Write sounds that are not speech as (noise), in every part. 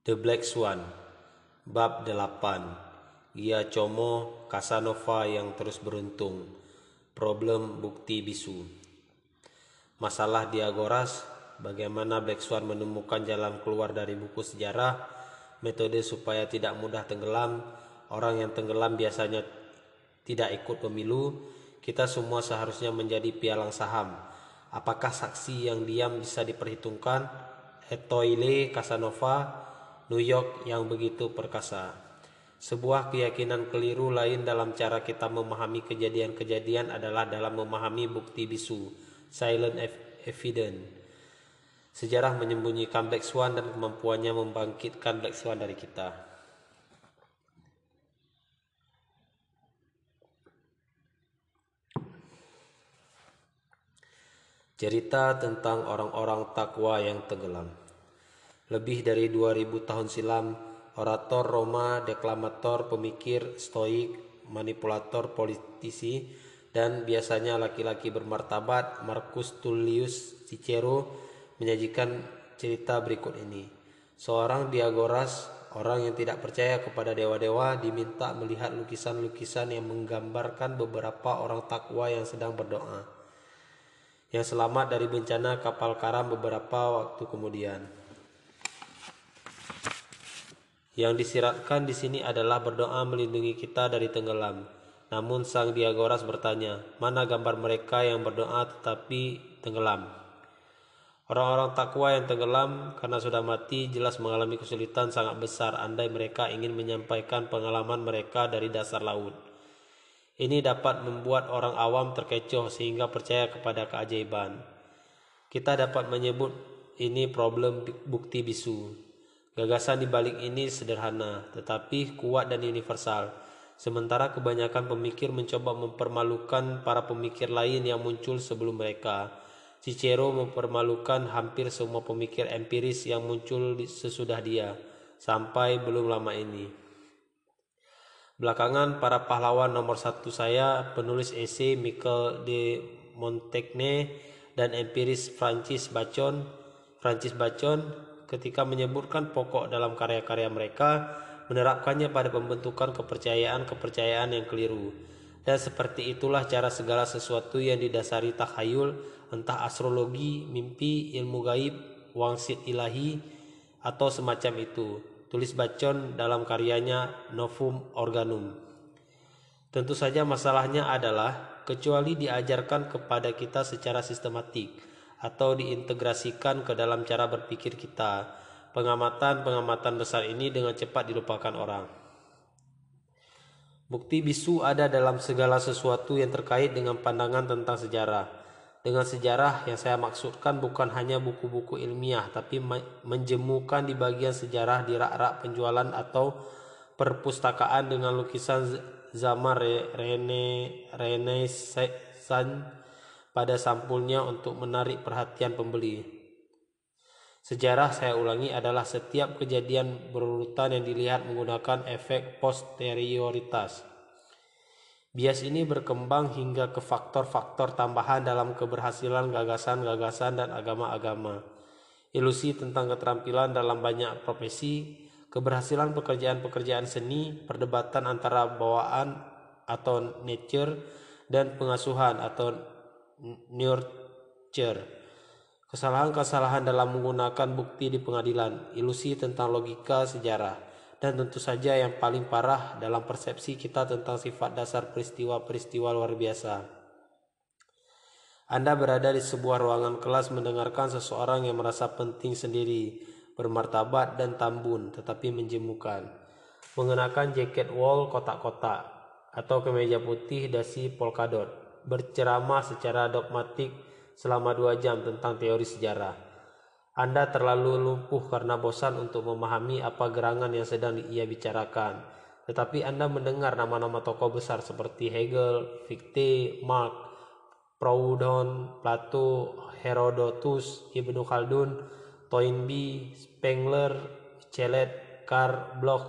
The Black Swan Bab 8 Giacomo Casanova yang terus beruntung. Problem bukti bisu. Masalah Diagoras Bagaimana Black Swan menemukan jalan keluar dari buku sejarah Metode supaya tidak mudah tenggelam Orang yang tenggelam biasanya tidak ikut pemilu Kita semua seharusnya menjadi pialang saham. Apakah saksi yang diam bisa diperhitungkan? Etoile Casanova New York yang begitu perkasa. Sebuah keyakinan keliru lain dalam cara kita memahami kejadian-kejadian adalah dalam memahami bukti bisu, silent evidence. Sejarah menyembunyikan Black Swan dan kemampuannya membangkitkan Black Swan dari kita. Cerita tentang orang-orang takwa yang tenggelam. Lebih dari 2000 tahun silam, orator Roma, deklamator, pemikir, stoik, manipulator, politisi, dan biasanya laki-laki bermartabat Marcus Tullius Cicero menyajikan cerita berikut ini. Seorang Diagoras, orang yang tidak percaya kepada dewa-dewa, diminta melihat lukisan-lukisan yang menggambarkan beberapa orang takwa yang sedang berdoa. Yang selamat dari bencana kapal karam beberapa waktu kemudian. Yang disiratkan di sini adalah berdoa melindungi kita dari tenggelam. Namun sang Diagoras bertanya, mana gambar mereka yang berdoa tetapi tenggelam? Orang-orang takwa yang tenggelam karena sudah mati jelas mengalami kesulitan sangat besar andai mereka ingin menyampaikan pengalaman mereka dari dasar laut. Ini dapat membuat orang awam terkecoh sehingga percaya kepada keajaiban. Kita dapat menyebut ini problem bukti bisu. Gagasan di balik ini sederhana, tetapi kuat dan universal. Sementara kebanyakan pemikir mencoba mempermalukan para pemikir lain yang muncul sebelum mereka. Cicero mempermalukan hampir semua pemikir empiris yang muncul sesudah dia, sampai belum lama ini. Belakangan, para pahlawan nomor satu saya, penulis esai Michael de Montaigne dan empiris Francis Bacon, Francis Bacon ketika menyebutkan pokok dalam karya-karya mereka menerapkannya pada pembentukan kepercayaan-kepercayaan yang keliru. Dan seperti itulah cara segala sesuatu yang didasari takhayul, entah astrologi, mimpi, ilmu gaib, wangsit ilahi, atau semacam itu. Tulis Bacon dalam karyanya Novum Organum. Tentu saja masalahnya adalah kecuali diajarkan kepada kita secara sistematik, atau diintegrasikan ke dalam cara berpikir kita. Pengamatan-pengamatan besar ini dengan cepat dilupakan orang. Bukti bisu ada dalam segala sesuatu yang terkait dengan pandangan tentang sejarah. Dengan sejarah yang saya maksudkan bukan hanya buku-buku ilmiah, tapi menjemukan di bagian sejarah di rak-rak penjualan atau perpustakaan dengan lukisan zaman Rene Renaissance pada sampulnya untuk menarik perhatian pembeli. Sejarah saya ulangi adalah setiap kejadian berurutan yang dilihat menggunakan efek posterioritas. Bias ini berkembang hingga ke faktor-faktor tambahan dalam keberhasilan gagasan-gagasan dan agama-agama. Ilusi tentang keterampilan dalam banyak profesi, keberhasilan pekerjaan-pekerjaan seni, perdebatan antara bawaan atau nature dan pengasuhan atau nurture. Kesalahan-kesalahan dalam menggunakan bukti di pengadilan, ilusi tentang logika sejarah, dan tentu saja yang paling parah dalam persepsi kita tentang sifat dasar peristiwa-peristiwa luar biasa. Anda berada di sebuah ruangan kelas mendengarkan seseorang yang merasa penting sendiri, bermartabat dan tambun, tetapi menjemukan. Mengenakan jaket wall kotak-kotak atau kemeja putih dasi polkadot berceramah secara dogmatik selama dua jam tentang teori sejarah. Anda terlalu lumpuh karena bosan untuk memahami apa gerangan yang sedang ia bicarakan. Tetapi Anda mendengar nama-nama tokoh besar seperti Hegel, Fichte, Marx, Proudhon, Plato, Herodotus, Ibnu Khaldun, Toynbee, Spengler, Celet, Karl Bloch,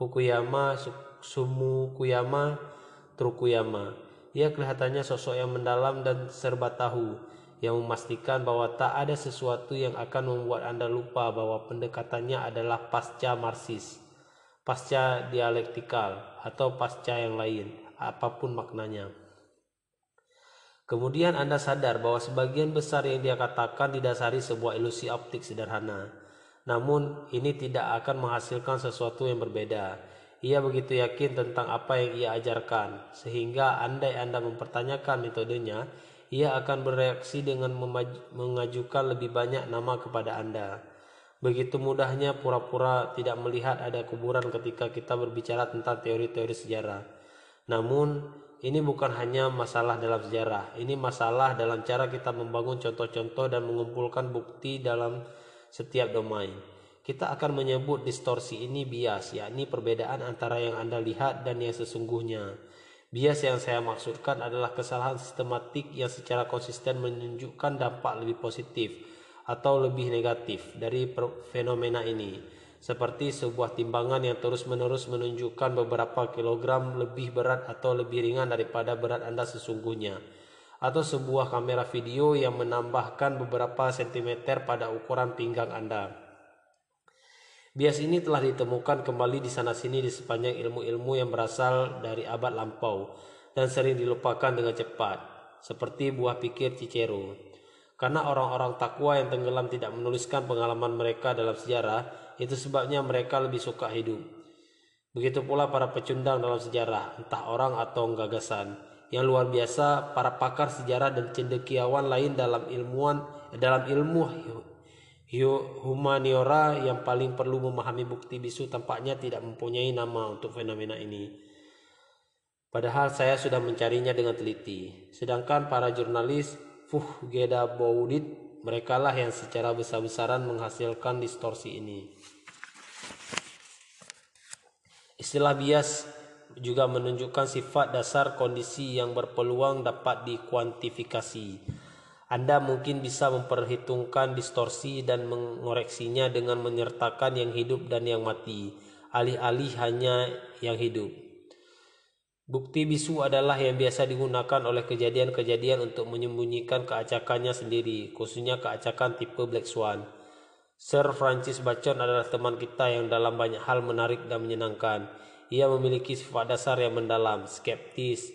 Fukuyama, Sumukuyama, Trukuyama. Ia kelihatannya sosok yang mendalam dan serba tahu. yang memastikan bahwa tak ada sesuatu yang akan membuat Anda lupa bahwa pendekatannya adalah pasca marsis, pasca dialektikal, atau pasca yang lain, apa pun maknanya. Kemudian Anda sadar bahwa sebagian besar yang dia katakan didasari sebuah ilusi optik sederhana. Namun, ini tidak akan menghasilkan sesuatu yang berbeda. Ia begitu yakin tentang apa yang ia ajarkan, sehingga andai Anda mempertanyakan metodenya, ia akan bereaksi dengan mengajukan lebih banyak nama kepada Anda. Begitu mudahnya pura-pura tidak melihat ada kuburan ketika kita berbicara tentang teori-teori sejarah. Namun, ini bukan hanya masalah dalam sejarah, ini masalah dalam cara kita membangun contoh-contoh dan mengumpulkan bukti dalam setiap domain. Kita akan menyebut distorsi ini bias, yakni perbedaan antara yang Anda lihat dan yang sesungguhnya. Bias yang saya maksudkan adalah kesalahan sistematik yang secara konsisten menunjukkan dampak lebih positif atau lebih negatif dari fenomena ini seperti sebuah timbangan yang terus-menerus menunjukkan beberapa kilogram lebih berat atau lebih ringan daripada berat Anda sesungguhnya, atau sebuah kamera video yang menambahkan beberapa sentimeter pada ukuran pinggang Anda. Bias ini telah ditemukan kembali di sana-sini di sepanjang ilmu-ilmu yang berasal dari abad lampau dan sering dilupakan dengan cepat, seperti buah pikir Cicero. Karena orang-orang takwa yang tenggelam tidak menuliskan pengalaman mereka dalam sejarah, itu sebabnya mereka lebih suka hidup. Begitu pula para pecundang dalam sejarah, entah orang atau gagasan. Yang luar biasa, para pakar sejarah dan cendekiawan lain dalam ilmuwan dalam ilmu humaniora yang paling perlu memahami bukti bisu tampaknya tidak mempunyai nama untuk fenomena ini. Padahal saya sudah mencarinya dengan teliti. Sedangkan para jurnalis Fuh Geda Baudit Merekalah yang secara besar-besaran menghasilkan distorsi ini. Istilah bias juga menunjukkan sifat dasar kondisi yang berpeluang dapat dikuantifikasi. Anda mungkin bisa memperhitungkan distorsi dan mengoreksinya dengan menyertakan yang hidup dan yang mati, alih-alih hanya yang hidup. Bukti bisu adalah yang biasa digunakan oleh kejadian-kejadian untuk menyembunyikan keacakannya sendiri, khususnya keacakan tipe Black Swan. Sir Francis Bacon adalah teman kita yang dalam banyak hal menarik dan menyenangkan. Ia memiliki sifat dasar yang mendalam, skeptis,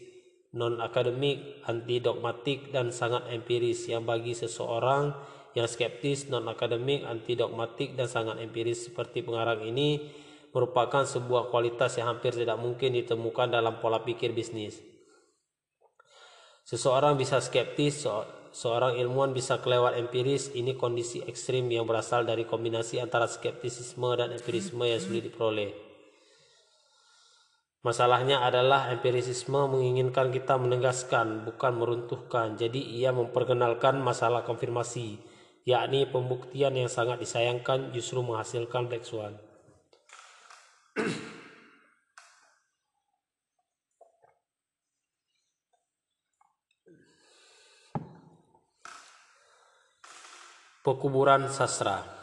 non-akademik, anti-dogmatik, dan sangat empiris yang bagi seseorang yang skeptis, non-akademik, anti-dogmatik, dan sangat empiris seperti pengarang ini merupakan sebuah kualitas yang hampir tidak mungkin ditemukan dalam pola pikir bisnis. Seseorang bisa skeptis, seorang ilmuwan bisa kelewat empiris, ini kondisi ekstrim yang berasal dari kombinasi antara skeptisisme dan empirisme yang sulit diperoleh. Masalahnya adalah empirisisme menginginkan kita menegaskan, bukan meruntuhkan. Jadi ia memperkenalkan masalah konfirmasi, yakni pembuktian yang sangat disayangkan justru menghasilkan black. Pekuburan sastra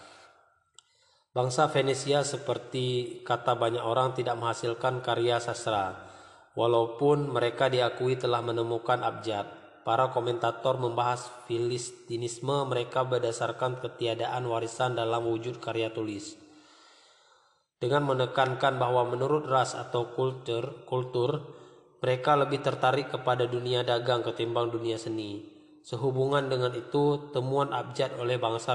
Bangsa Venesia seperti kata banyak orang tidak menghasilkan karya sastra. Walaupun mereka diakui telah menemukan abjad, para komentator membahas Filistinisme mereka berdasarkan ketiadaan warisan dalam wujud karya tulis dengan menekankan bahwa menurut ras atau kultur, kultur mereka lebih tertarik kepada dunia dagang ketimbang dunia seni. Sehubungan dengan itu, temuan abjad oleh bangsa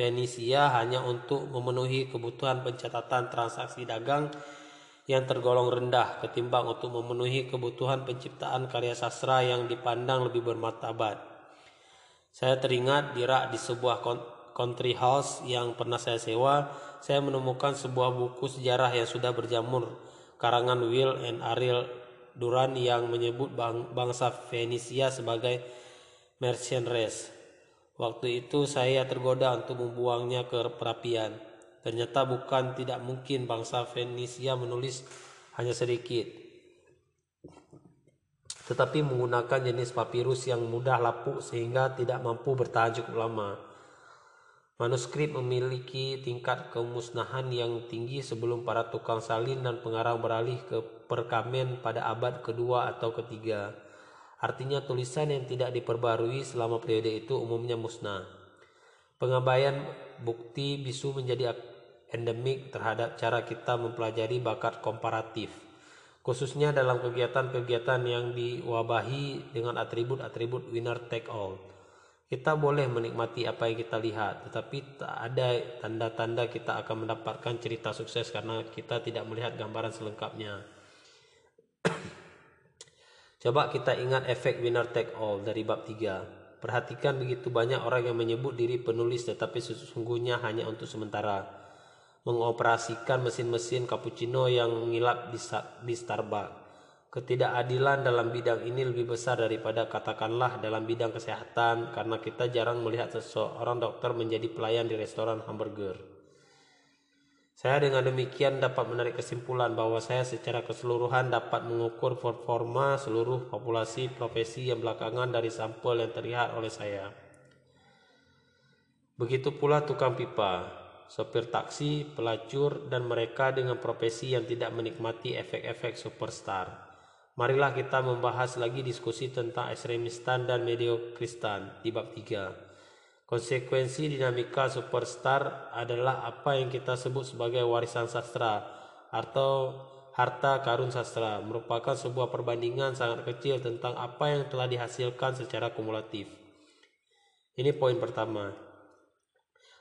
Fenisia hanya untuk memenuhi kebutuhan pencatatan transaksi dagang yang tergolong rendah ketimbang untuk memenuhi kebutuhan penciptaan karya sastra yang dipandang lebih bermartabat. Saya teringat di rak di sebuah country house yang pernah saya sewa, saya menemukan sebuah buku sejarah yang sudah berjamur karangan Will and Ariel Duran yang menyebut bang bangsa Venesia sebagai merchant race. Waktu itu saya tergoda untuk membuangnya ke perapian. Ternyata bukan tidak mungkin bangsa Venesia menulis hanya sedikit. Tetapi menggunakan jenis papirus yang mudah lapuk sehingga tidak mampu bertahan cukup lama. Manuskrip memiliki tingkat kemusnahan yang tinggi sebelum para tukang salin dan pengarang beralih ke perkamen pada abad kedua atau ketiga. Artinya tulisan yang tidak diperbarui selama periode itu umumnya musnah. Pengabaian bukti bisu menjadi endemik terhadap cara kita mempelajari bakat komparatif, khususnya dalam kegiatan-kegiatan yang diwabahi dengan atribut-atribut winner take all. Kita boleh menikmati apa yang kita lihat, tetapi tak ada tanda-tanda kita akan mendapatkan cerita sukses karena kita tidak melihat gambaran selengkapnya. Coba kita ingat efek winner take all dari bab 3. Perhatikan begitu banyak orang yang menyebut diri penulis tetapi sesungguhnya hanya untuk sementara. Mengoperasikan mesin-mesin cappuccino yang mengilap di Starbucks Ketidakadilan dalam bidang ini lebih besar daripada katakanlah dalam bidang kesehatan karena kita jarang melihat seseorang dokter menjadi pelayan di restoran hamburger. Saya dengan demikian dapat menarik kesimpulan bahwa saya secara keseluruhan dapat mengukur performa seluruh populasi profesi yang belakangan dari sampel yang terlihat oleh saya. Begitu pula tukang pipa, sopir taksi, pelacur, dan mereka dengan profesi yang tidak menikmati efek-efek superstar. Marilah kita membahas lagi diskusi tentang ekstremistan dan mediokristan di bab 3. Konsekuensi dinamika superstar adalah apa yang kita sebut sebagai warisan sastra atau harta karun sastra merupakan sebuah perbandingan sangat kecil tentang apa yang telah dihasilkan secara kumulatif. Ini poin pertama.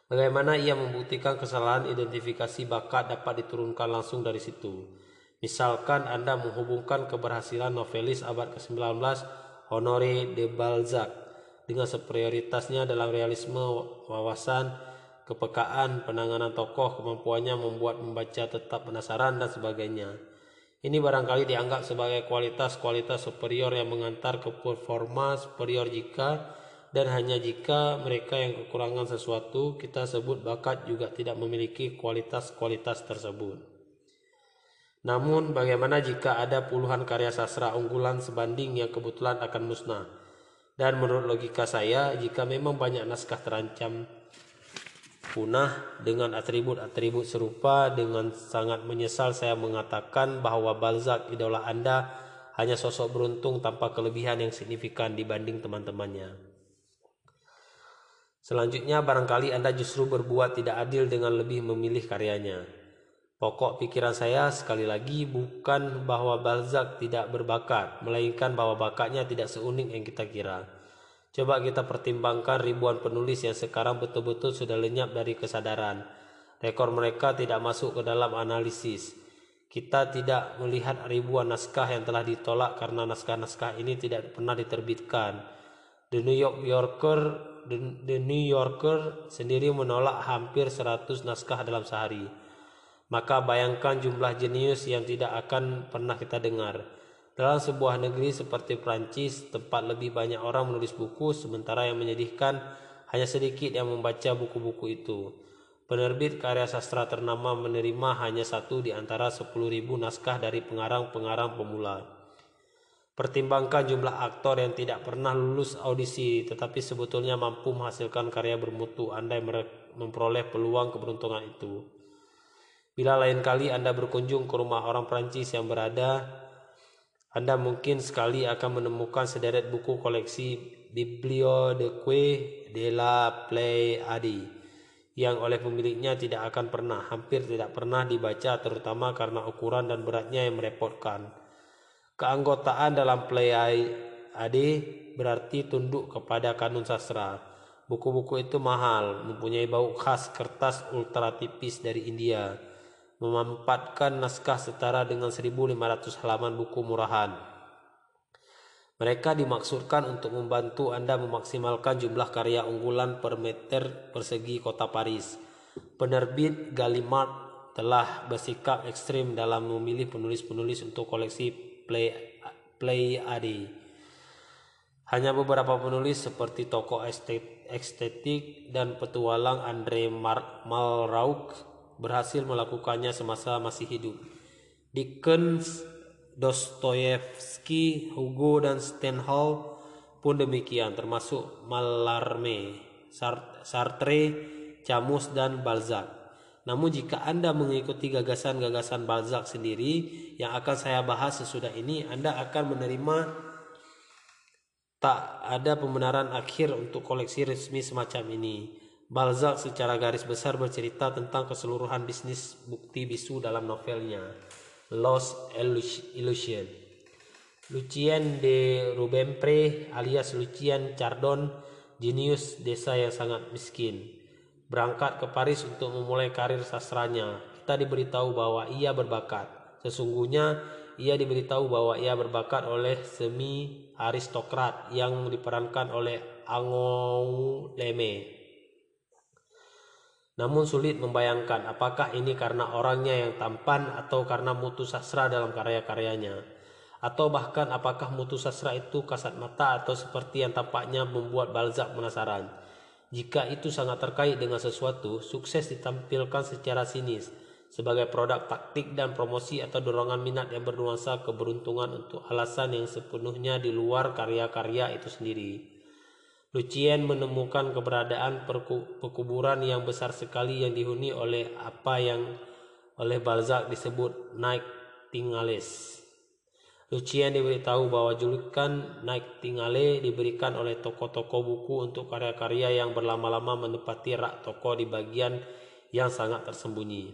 Bagaimana ia membuktikan kesalahan identifikasi bakat dapat diturunkan langsung dari situ. Misalkan Anda menghubungkan keberhasilan novelis abad ke-19 Honoré de Balzac dengan superioritasnya dalam realisme wawasan, kepekaan, penanganan tokoh, kemampuannya membuat membaca tetap penasaran dan sebagainya. Ini barangkali dianggap sebagai kualitas-kualitas superior yang mengantar ke performa superior jika dan hanya jika mereka yang kekurangan sesuatu kita sebut bakat juga tidak memiliki kualitas-kualitas tersebut. Namun bagaimana jika ada puluhan karya sastra unggulan sebanding yang kebetulan akan musnah? Dan menurut logika saya, jika memang banyak naskah terancam punah dengan atribut-atribut serupa, dengan sangat menyesal saya mengatakan bahwa Balzac idola Anda hanya sosok beruntung tanpa kelebihan yang signifikan dibanding teman-temannya. Selanjutnya barangkali Anda justru berbuat tidak adil dengan lebih memilih karyanya. Pokok pikiran saya sekali lagi bukan bahwa Balzac tidak berbakat, melainkan bahwa bakatnya tidak seunik yang kita kira. Coba kita pertimbangkan ribuan penulis yang sekarang betul-betul sudah lenyap dari kesadaran. Rekor mereka tidak masuk ke dalam analisis. Kita tidak melihat ribuan naskah yang telah ditolak karena naskah-naskah ini tidak pernah diterbitkan. The New Yorker The New Yorker sendiri menolak hampir 100 naskah dalam sehari maka bayangkan jumlah jenius yang tidak akan pernah kita dengar. Dalam sebuah negeri seperti Prancis, tempat lebih banyak orang menulis buku, sementara yang menyedihkan hanya sedikit yang membaca buku-buku itu. Penerbit karya sastra ternama menerima hanya satu di antara 10.000 naskah dari pengarang-pengarang pemula. Pertimbangkan jumlah aktor yang tidak pernah lulus audisi tetapi sebetulnya mampu menghasilkan karya bermutu andai memperoleh peluang keberuntungan itu. Bila lain kali Anda berkunjung ke rumah orang Prancis yang berada, Anda mungkin sekali akan menemukan sederet buku koleksi Bibliothèque de la Pléiade yang oleh pemiliknya tidak akan pernah, hampir tidak pernah dibaca terutama karena ukuran dan beratnya yang merepotkan. Keanggotaan dalam Pléiade berarti tunduk kepada kanun sastra. Buku-buku itu mahal, mempunyai bau khas kertas ultra tipis dari India memampatkan naskah setara dengan 1500 halaman buku murahan. Mereka dimaksudkan untuk membantu Anda memaksimalkan jumlah karya unggulan per meter persegi kota Paris. Penerbit Gallimard telah bersikap ekstrim dalam memilih penulis-penulis untuk koleksi Play Pleiade. Hanya beberapa penulis seperti tokoh estetik dan petualang Andre Malraux berhasil melakukannya semasa masih hidup. Dickens, Dostoyevsky, Hugo dan Stendhal pun demikian termasuk Mallarmé, Sartre, Camus dan Balzac. Namun jika Anda mengikuti gagasan-gagasan Balzac sendiri yang akan saya bahas sesudah ini, Anda akan menerima Tak ada pembenaran akhir untuk koleksi resmi semacam ini. Balzac secara garis besar bercerita tentang keseluruhan bisnis bukti bisu dalam novelnya Lost Illusion. Lucien de Rubempre alias Lucien Chardon, jenius desa yang sangat miskin. Berangkat ke Paris untuk memulai karir sastranya. Kita diberitahu bahwa ia berbakat. Sesungguhnya ia diberitahu bahwa ia berbakat oleh semi aristokrat yang diperankan oleh Leme. Namun sulit membayangkan apakah ini karena orangnya yang tampan atau karena mutu sastra dalam karya-karyanya. Atau bahkan apakah mutu sastra itu kasat mata atau seperti yang tampaknya membuat Balzac penasaran. Jika itu sangat terkait dengan sesuatu, sukses ditampilkan secara sinis sebagai produk taktik dan promosi atau dorongan minat yang bernuansa keberuntungan untuk alasan yang sepenuhnya di luar karya-karya itu sendiri. Lucien menemukan keberadaan pekuburan yang besar sekali yang dihuni oleh apa yang oleh Balzac disebut Nightingales. Lucien diberitahu bahwa julukan Nightingale diberikan oleh toko-toko buku untuk karya-karya yang berlama-lama menepati rak toko di bagian yang sangat tersembunyi.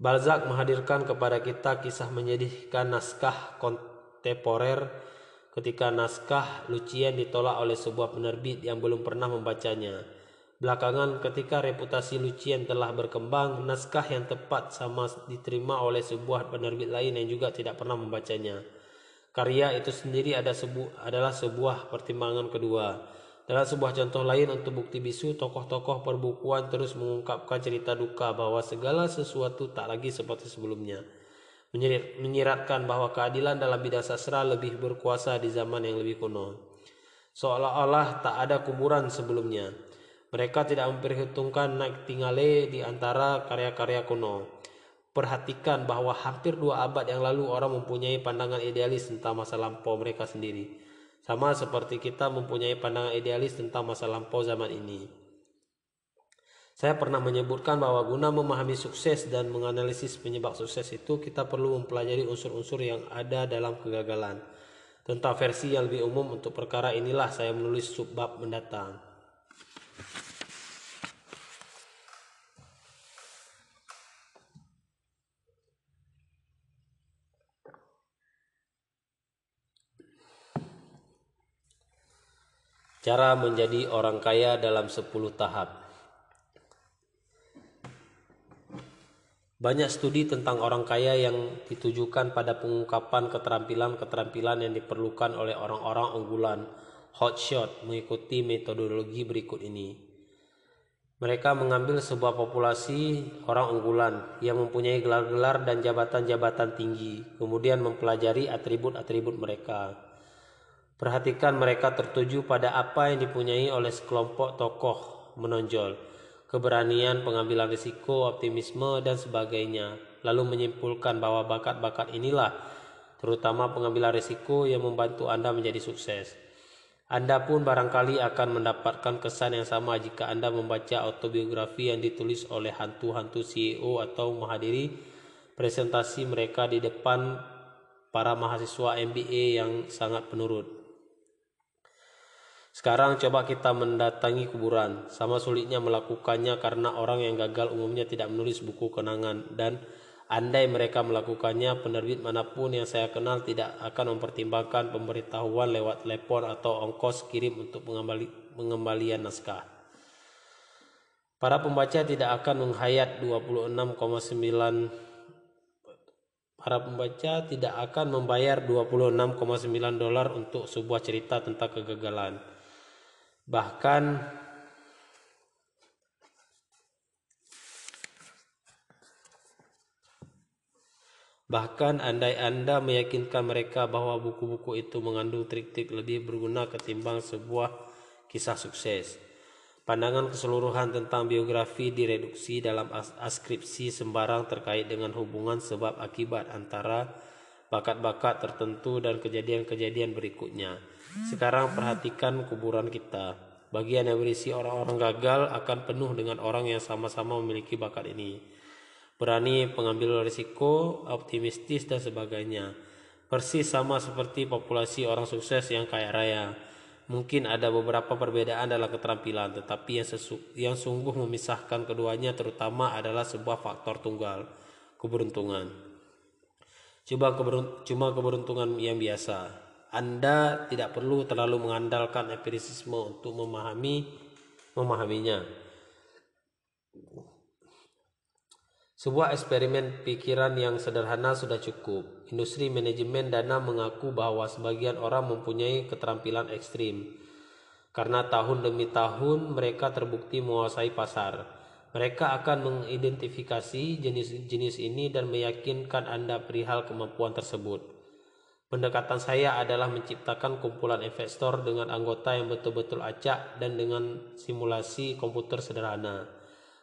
Balzac menghadirkan kepada kita kisah menyedihkan naskah kontemporer ketika naskah Lucien ditolak oleh sebuah penerbit yang belum pernah membacanya. Belakangan ketika reputasi Lucien telah berkembang, naskah yang tepat sama diterima oleh sebuah penerbit lain yang juga tidak pernah membacanya. Karya itu sendiri ada sebu adalah sebuah pertimbangan kedua. Dalam sebuah contoh lain untuk bukti bisu, tokoh-tokoh perbukuan terus mengungkapkan cerita duka bahwa segala sesuatu tak lagi seperti sebelumnya. Menyiratkan bahwa keadilan dalam bidang sastra lebih berkuasa di zaman yang lebih kuno. Seolah-olah tak ada kuburan sebelumnya. Mereka tidak memperhitungkan naik tingale di antara karya-karya kuno. Perhatikan bahwa hampir dua abad yang lalu orang mempunyai pandangan idealis tentang masa lampau mereka sendiri. Sama seperti kita mempunyai pandangan idealis tentang masa lampau zaman ini. Saya pernah menyebutkan bahwa guna memahami sukses dan menganalisis penyebab sukses itu kita perlu mempelajari unsur-unsur yang ada dalam kegagalan. Tentang versi yang lebih umum untuk perkara inilah saya menulis subbab mendatang. Cara menjadi orang kaya dalam 10 tahap. Banyak studi tentang orang kaya yang ditujukan pada pengungkapan keterampilan-keterampilan yang diperlukan oleh orang-orang unggulan hotshot mengikuti metodologi berikut ini. Mereka mengambil sebuah populasi orang unggulan yang mempunyai gelar-gelar dan jabatan-jabatan tinggi, kemudian mempelajari atribut-atribut mereka. Perhatikan mereka tertuju pada apa yang dipunyai oleh sekelompok tokoh menonjol, keberanian, pengambilan risiko, optimisme, dan sebagainya. Lalu menyimpulkan bahwa bakat-bakat inilah, terutama pengambilan risiko yang membantu Anda menjadi sukses. Anda pun barangkali akan mendapatkan kesan yang sama jika Anda membaca autobiografi yang ditulis oleh hantu-hantu CEO atau menghadiri presentasi mereka di depan para mahasiswa MBA yang sangat penurut. Sekarang coba kita mendatangi kuburan. Sama sulitnya melakukannya karena orang yang gagal umumnya tidak menulis buku kenangan dan andai mereka melakukannya, penerbit mana pun yang saya kenal tidak akan mempertimbangkan pemberitahuan lewat telepon atau ongkos kirim untuk pengembalian naskah. Para pembaca tidak akan menghayat 26,9 Para pembaca tidak akan membayar 26,9 dolar untuk sebuah cerita tentang kegagalan. Bahkan Bahkan andai Anda meyakinkan mereka bahwa buku-buku itu mengandung trik-trik lebih berguna ketimbang sebuah kisah sukses. Pandangan keseluruhan tentang biografi direduksi dalam askripsi sembarang terkait dengan hubungan sebab akibat antara bakat-bakat tertentu dan kejadian-kejadian berikutnya. Sekarang perhatikan kuburan kita. Bagian yang berisi orang-orang gagal akan penuh dengan orang yang sama-sama memiliki bakat ini. Berani pengambil risiko, optimistis dan sebagainya. Persis sama seperti populasi orang sukses yang kaya raya. Mungkin ada beberapa perbedaan dalam keterampilan, tetapi yang, sesu- yang sungguh memisahkan keduanya terutama adalah sebuah faktor tunggal, keberuntungan. Keberun- cuma keberuntungan yang biasa. Anda tidak perlu terlalu mengandalkan empirisisme untuk memahami memahaminya. Sebuah eksperimen pikiran yang sederhana sudah cukup. Industri manajemen dana mengaku bahwa sebagian orang mempunyai keterampilan ekstrim. Karena tahun demi tahun mereka terbukti menguasai pasar. Mereka akan mengidentifikasi jenis-jenis ini dan meyakinkan Anda perihal kemampuan tersebut. Pendekatan saya adalah menciptakan kumpulan investor dengan anggota yang betul-betul acak dan dengan simulasi komputer sederhana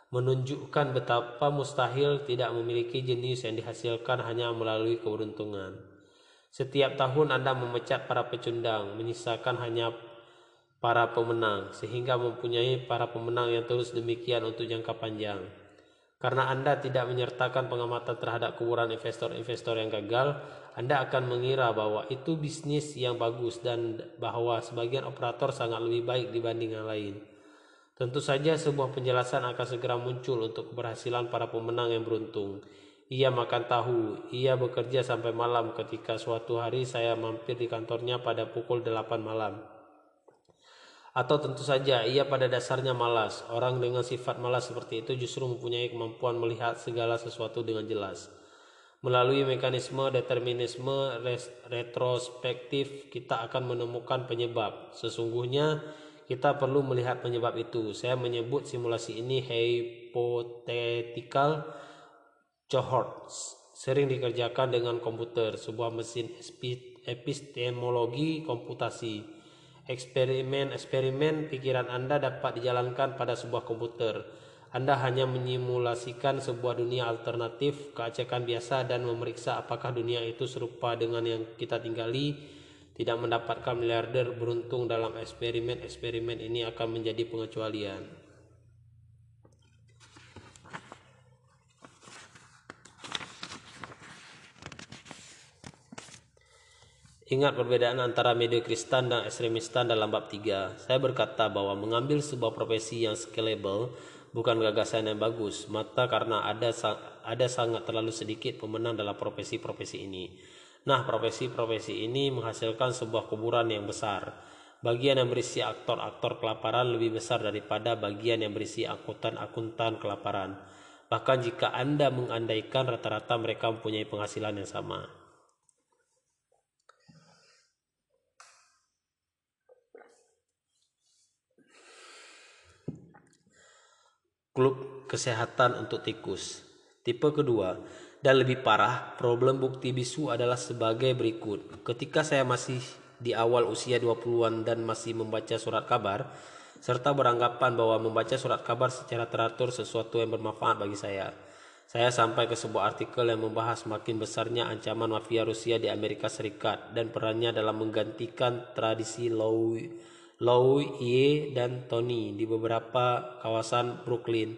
menunjukkan betapa mustahil tidak memiliki jenis yang dihasilkan hanya melalui keberuntungan. Setiap tahun Anda memecat para pecundang, menyisakan hanya para pemenang, sehingga mempunyai para pemenang yang terus demikian untuk jangka panjang. Karena Anda tidak menyertakan pengamatan terhadap kuburan investor-investor yang gagal, Anda akan mengira bahwa itu bisnis yang bagus dan bahwa sebagian operator sangat lebih baik dibanding yang lain. Tentu saja sebuah penjelasan akan segera muncul untuk keberhasilan para pemenang yang beruntung. Ia makan tahu, ia bekerja sampai malam ketika suatu hari saya mampir di kantornya pada pukul 8 malam. Atau tentu saja ia pada dasarnya malas. Orang dengan sifat malas seperti itu justru mempunyai kemampuan melihat segala sesuatu dengan jelas. Melalui mekanisme determinisme retrospektif kita akan menemukan penyebab. Sesungguhnya kita perlu melihat penyebab itu. Saya menyebut simulasi ini hypothetical cohorts. Sering dikerjakan dengan komputer, sebuah mesin epistemologi komputasi. Eksperimen-eksperimen pikiran Anda dapat dijalankan pada sebuah komputer. Anda hanya menyimulasikan sebuah dunia alternatif keacekan biasa dan memeriksa apakah dunia itu serupa dengan yang kita tinggali tidak mendapatkan miliarder beruntung dalam eksperimen-eksperimen ini akan menjadi pengecualian. Ingat perbedaan antara mediokristan dan ekstremistan dalam bab 3. Saya berkata bahwa mengambil sebuah profesi yang scalable bukan gagasan yang bagus, mata karena ada ada sangat terlalu sedikit pemenang dalam profesi-profesi ini. Nah, profesi-profesi ini menghasilkan sebuah kuburan yang besar. Bagian yang berisi aktor-aktor kelaparan lebih besar daripada bagian yang berisi akuntan-akuntan kelaparan. Bahkan jika Anda mengandaikan rata-rata mereka mempunyai penghasilan yang sama. Klub kesehatan untuk tikus. Tipe kedua, dan lebih parah, problem bukti bisu adalah sebagai berikut. Ketika saya masih di awal usia 20-an dan masih membaca surat kabar, serta beranggapan bahwa membaca surat kabar secara teratur sesuatu yang bermanfaat bagi saya. Saya sampai ke sebuah artikel yang membahas makin besarnya ancaman mafia Rusia di Amerika Serikat dan perannya dalam menggantikan tradisi Louis dan Tony di beberapa kawasan Brooklyn.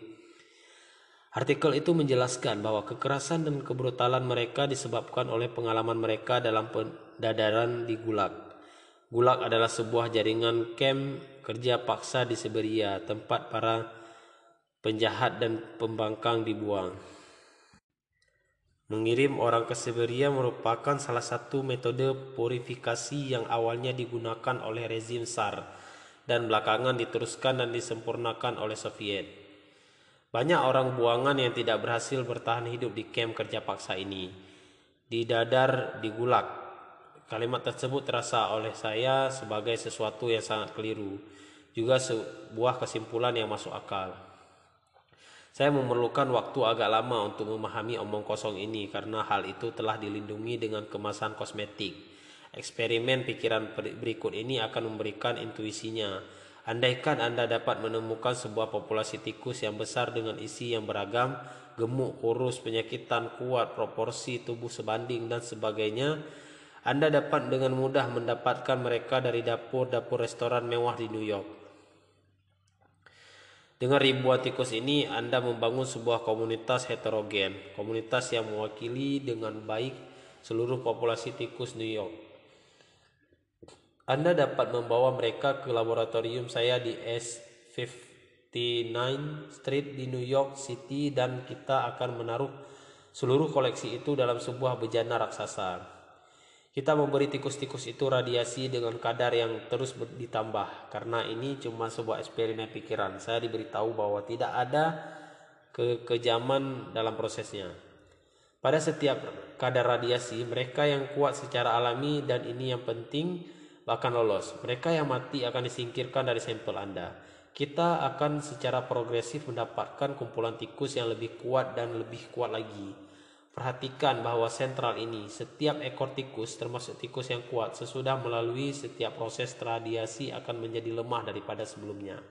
Artikel itu menjelaskan bahwa kekerasan dan kebrutalan mereka disebabkan oleh pengalaman mereka dalam pendadaran di Gulag. Gulag adalah sebuah jaringan camp kerja paksa di Siberia, tempat para penjahat dan pembangkang dibuang. Mengirim orang ke Siberia merupakan salah satu metode purifikasi yang awalnya digunakan oleh rezim SAR dan belakangan diteruskan dan disempurnakan oleh Soviet. Banyak orang buangan yang tidak berhasil bertahan hidup di kamp kerja paksa ini. Di dadar, di gulak. Kalimat tersebut terasa oleh saya sebagai sesuatu yang sangat keliru. Juga sebuah kesimpulan yang masuk akal. Saya memerlukan waktu agak lama untuk memahami omong kosong ini karena hal itu telah dilindungi dengan kemasan kosmetik. Eksperimen pikiran berikut ini akan memberikan intuisinya Andaikan Anda dapat menemukan sebuah populasi tikus yang besar dengan isi yang beragam, gemuk, kurus, penyakitan, kuat, proporsi tubuh sebanding dan sebagainya, Anda dapat dengan mudah mendapatkan mereka dari dapur-dapur restoran mewah di New York. Dengan ribuan tikus ini, Anda membangun sebuah komunitas heterogen, komunitas yang mewakili dengan baik seluruh populasi tikus New York. Anda dapat membawa mereka ke laboratorium saya di S59 Street di New York City dan kita akan menaruh seluruh koleksi itu dalam sebuah bejana raksasa. Kita memberi tikus-tikus itu radiasi dengan kadar yang terus ditambah karena ini cuma sebuah eksperimen pikiran. Saya diberitahu bahwa tidak ada kekejaman dalam prosesnya. Pada setiap kadar radiasi, mereka yang kuat secara alami dan ini yang penting bahkan lolos. Mereka yang mati akan disingkirkan dari sampel Anda. Kita akan secara progresif mendapatkan kumpulan tikus yang lebih kuat dan lebih kuat lagi. Perhatikan bahwa sentral ini, setiap ekor tikus termasuk tikus yang kuat sesudah melalui setiap proses radiasi akan menjadi lemah daripada sebelumnya.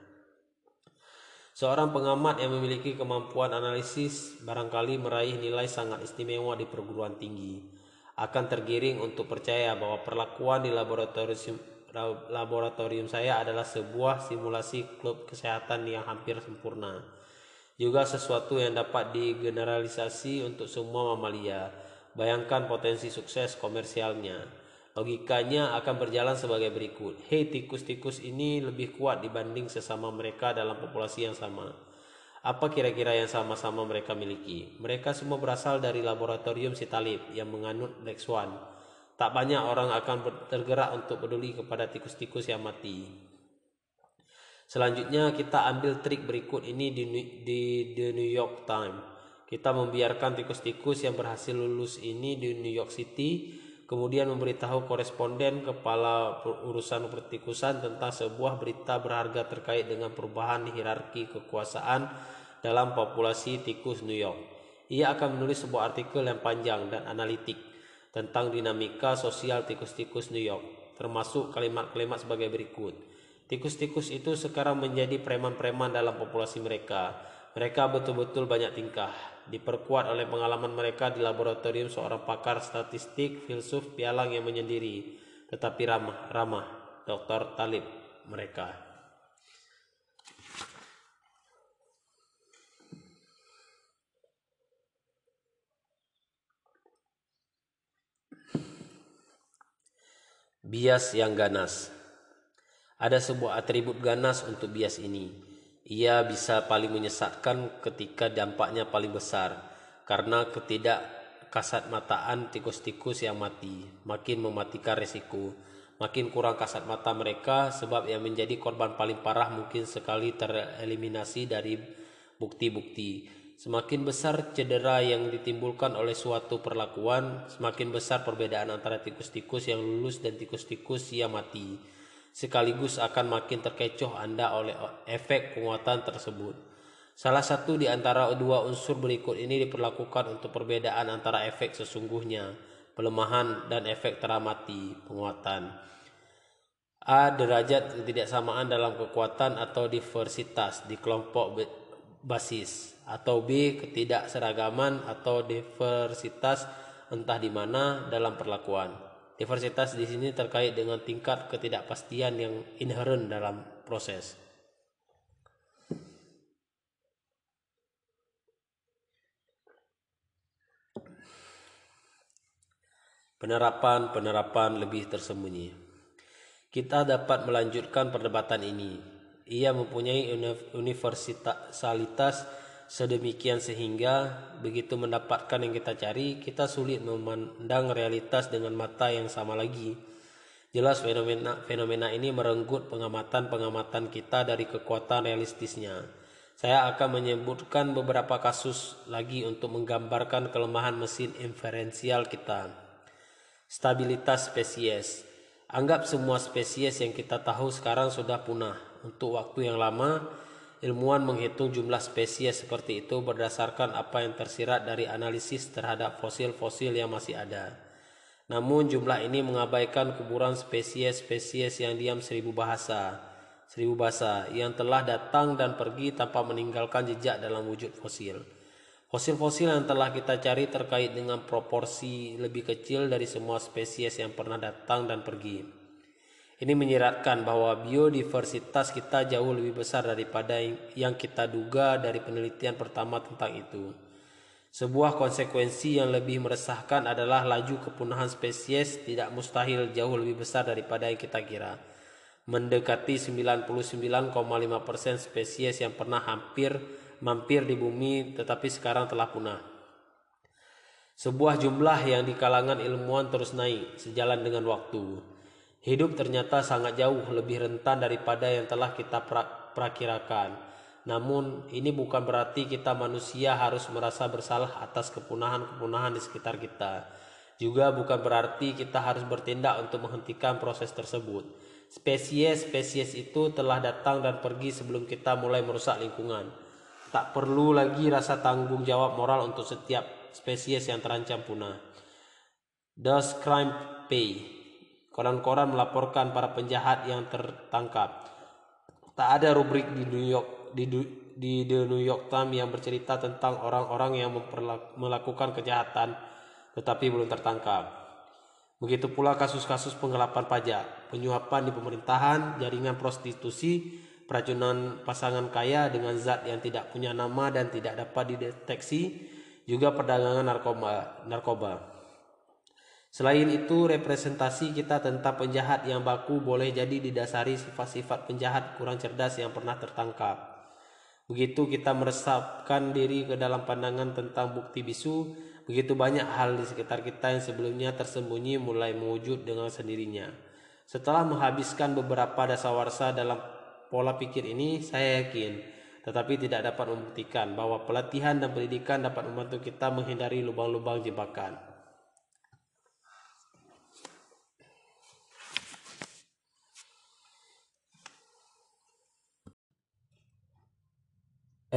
Seorang pengamat yang memiliki kemampuan analisis barangkali meraih nilai sangat istimewa di perguruan tinggi akan tergiring untuk percaya bahwa perlakuan di laboratorium laboratorium saya adalah sebuah simulasi klub kesehatan yang hampir sempurna. Juga sesuatu yang dapat digeneralisasi untuk semua mamalia. Bayangkan potensi sukses komersialnya. Logikanya akan berjalan sebagai berikut. Hei tikus-tikus ini lebih kuat dibanding sesama mereka dalam populasi yang sama. Apa kira-kira yang sama-sama mereka miliki? Mereka semua berasal dari laboratorium si Talib yang menganut Black Swan. Tak banyak orang akan tergerak untuk peduli kepada tikus-tikus yang mati. Selanjutnya kita ambil trik berikut ini di, di The New York Times. Kita membiarkan tikus-tikus yang berhasil lulus ini di New York City kemudian memberitahu koresponden kepala urusan pertikusan tentang sebuah berita berharga terkait dengan perubahan hierarki kekuasaan dalam populasi tikus New York. Ia akan menulis sebuah artikel yang panjang dan analitik tentang dinamika sosial tikus-tikus New York, termasuk kalimat-kalimat sebagai berikut. Tikus-tikus itu sekarang menjadi preman-preman dalam populasi mereka. Mereka betul-betul banyak tingkah diperkuat oleh pengalaman mereka di laboratorium seorang pakar statistik filsuf pialang yang menyendiri tetapi ramah ramah Dr. Talib mereka bias yang ganas ada sebuah atribut ganas untuk bias ini. Ia bisa paling menyesatkan ketika dampaknya paling besar karena ketidak kasat mataan tikus-tikus yang mati makin mematikan resiko makin kurang kasat mata mereka sebab yang menjadi korban paling parah mungkin sekali tereliminasi dari bukti-bukti. Semakin besar cedera yang ditimbulkan oleh suatu perlakuan semakin besar perbedaan antara tikus-tikus yang lulus dan tikus-tikus yang mati sekaligus akan makin terkecoh Anda oleh efek penguatan tersebut. Salah satu di antara dua unsur berikut ini diperlakukan untuk perbedaan antara efek sesungguhnya, pelemahan, dan efek teramati, penguatan. A. Derajat ketidaksamaan dalam kekuatan atau diversitas di kelompok basis. Atau B. Ketidakseragaman atau diversitas entah di mana dalam perlakuan. Diversitas di sini terkait dengan tingkat ketidakpastian yang inherent dalam proses. Penerapan-penerapan lebih tersembunyi. Kita dapat melanjutkan perdebatan ini. Ia mempunyai universalitas sedemikian sehingga begitu mendapatkan yang kita cari, kita sulit memandang realitas dengan mata yang sama lagi. Jelas fenomena fenomena ini merenggut pengamatan-pengamatan kita dari kekuatan realistisnya. Saya akan menyebutkan beberapa kasus lagi untuk menggambarkan kelemahan mesin inferensial kita. Stabilitas spesies. Anggap semua spesies yang kita tahu sekarang sudah punah. Untuk waktu yang lama, Ilmuwan menghitung jumlah spesies seperti itu berdasarkan apa yang tersirat dari analisis terhadap fosil-fosil yang masih ada. Namun jumlah ini mengabaikan kuburan spesies-spesies yang diam seribu bahasa, seribu bahasa yang telah datang dan pergi tanpa meninggalkan jejak dalam wujud fosil. Fosil-fosil yang telah kita cari terkait dengan proporsi lebih kecil dari semua spesies yang pernah datang dan pergi. Ini menyiratkan bahwa biodiversitas kita jauh lebih besar daripada yang kita duga dari penelitian pertama tentang itu. Sebuah konsekuensi yang lebih meresahkan adalah laju kepunahan spesies tidak mustahil jauh lebih besar daripada yang kita kira. Mendekati 99,5% spesies yang pernah hampir mampir di bumi tetapi sekarang telah punah. Sebuah jumlah yang di kalangan ilmuwan terus naik sejalan dengan waktu. Hidup ternyata sangat jauh lebih rentan daripada yang telah kita pra. Namun ini bukan berarti kita manusia harus merasa bersalah atas kepunahan-kepunahan di sekitar kita. Juga bukan berarti kita harus bertindak untuk menghentikan proses tersebut. Spesies-spesies itu telah datang dan pergi sebelum kita mulai merusak lingkungan. Tak perlu lagi rasa tanggung jawab moral untuk setiap spesies yang terancam punah. Does crime pay? Koran-koran melaporkan para penjahat yang tertangkap. Tak ada rubrik di New York di, di The New York Times yang bercerita tentang orang-orang yang melakukan kejahatan tetapi belum tertangkap. Begitu pula kasus-kasus penggelapan pajak, penyuapan di pemerintahan, jaringan prostitusi, peracunan pasangan kaya dengan zat yang tidak punya nama dan tidak dapat dideteksi, juga perdagangan narkoba. narkoba. Selain itu, representasi kita tentang penjahat yang baku boleh jadi didasari sifat-sifat penjahat kurang cerdas yang pernah tertangkap. Begitu kita meresapkan diri ke dalam pandangan tentang bukti bisu, begitu banyak hal di sekitar kita yang sebelumnya tersembunyi mulai mewujud dengan sendirinya. Setelah menghabiskan beberapa dasawarsa dalam pola pikir ini, saya yakin, tetapi tidak dapat membuktikan bahwa pelatihan dan pendidikan dapat membantu kita menghindari lubang-lubang jebakan.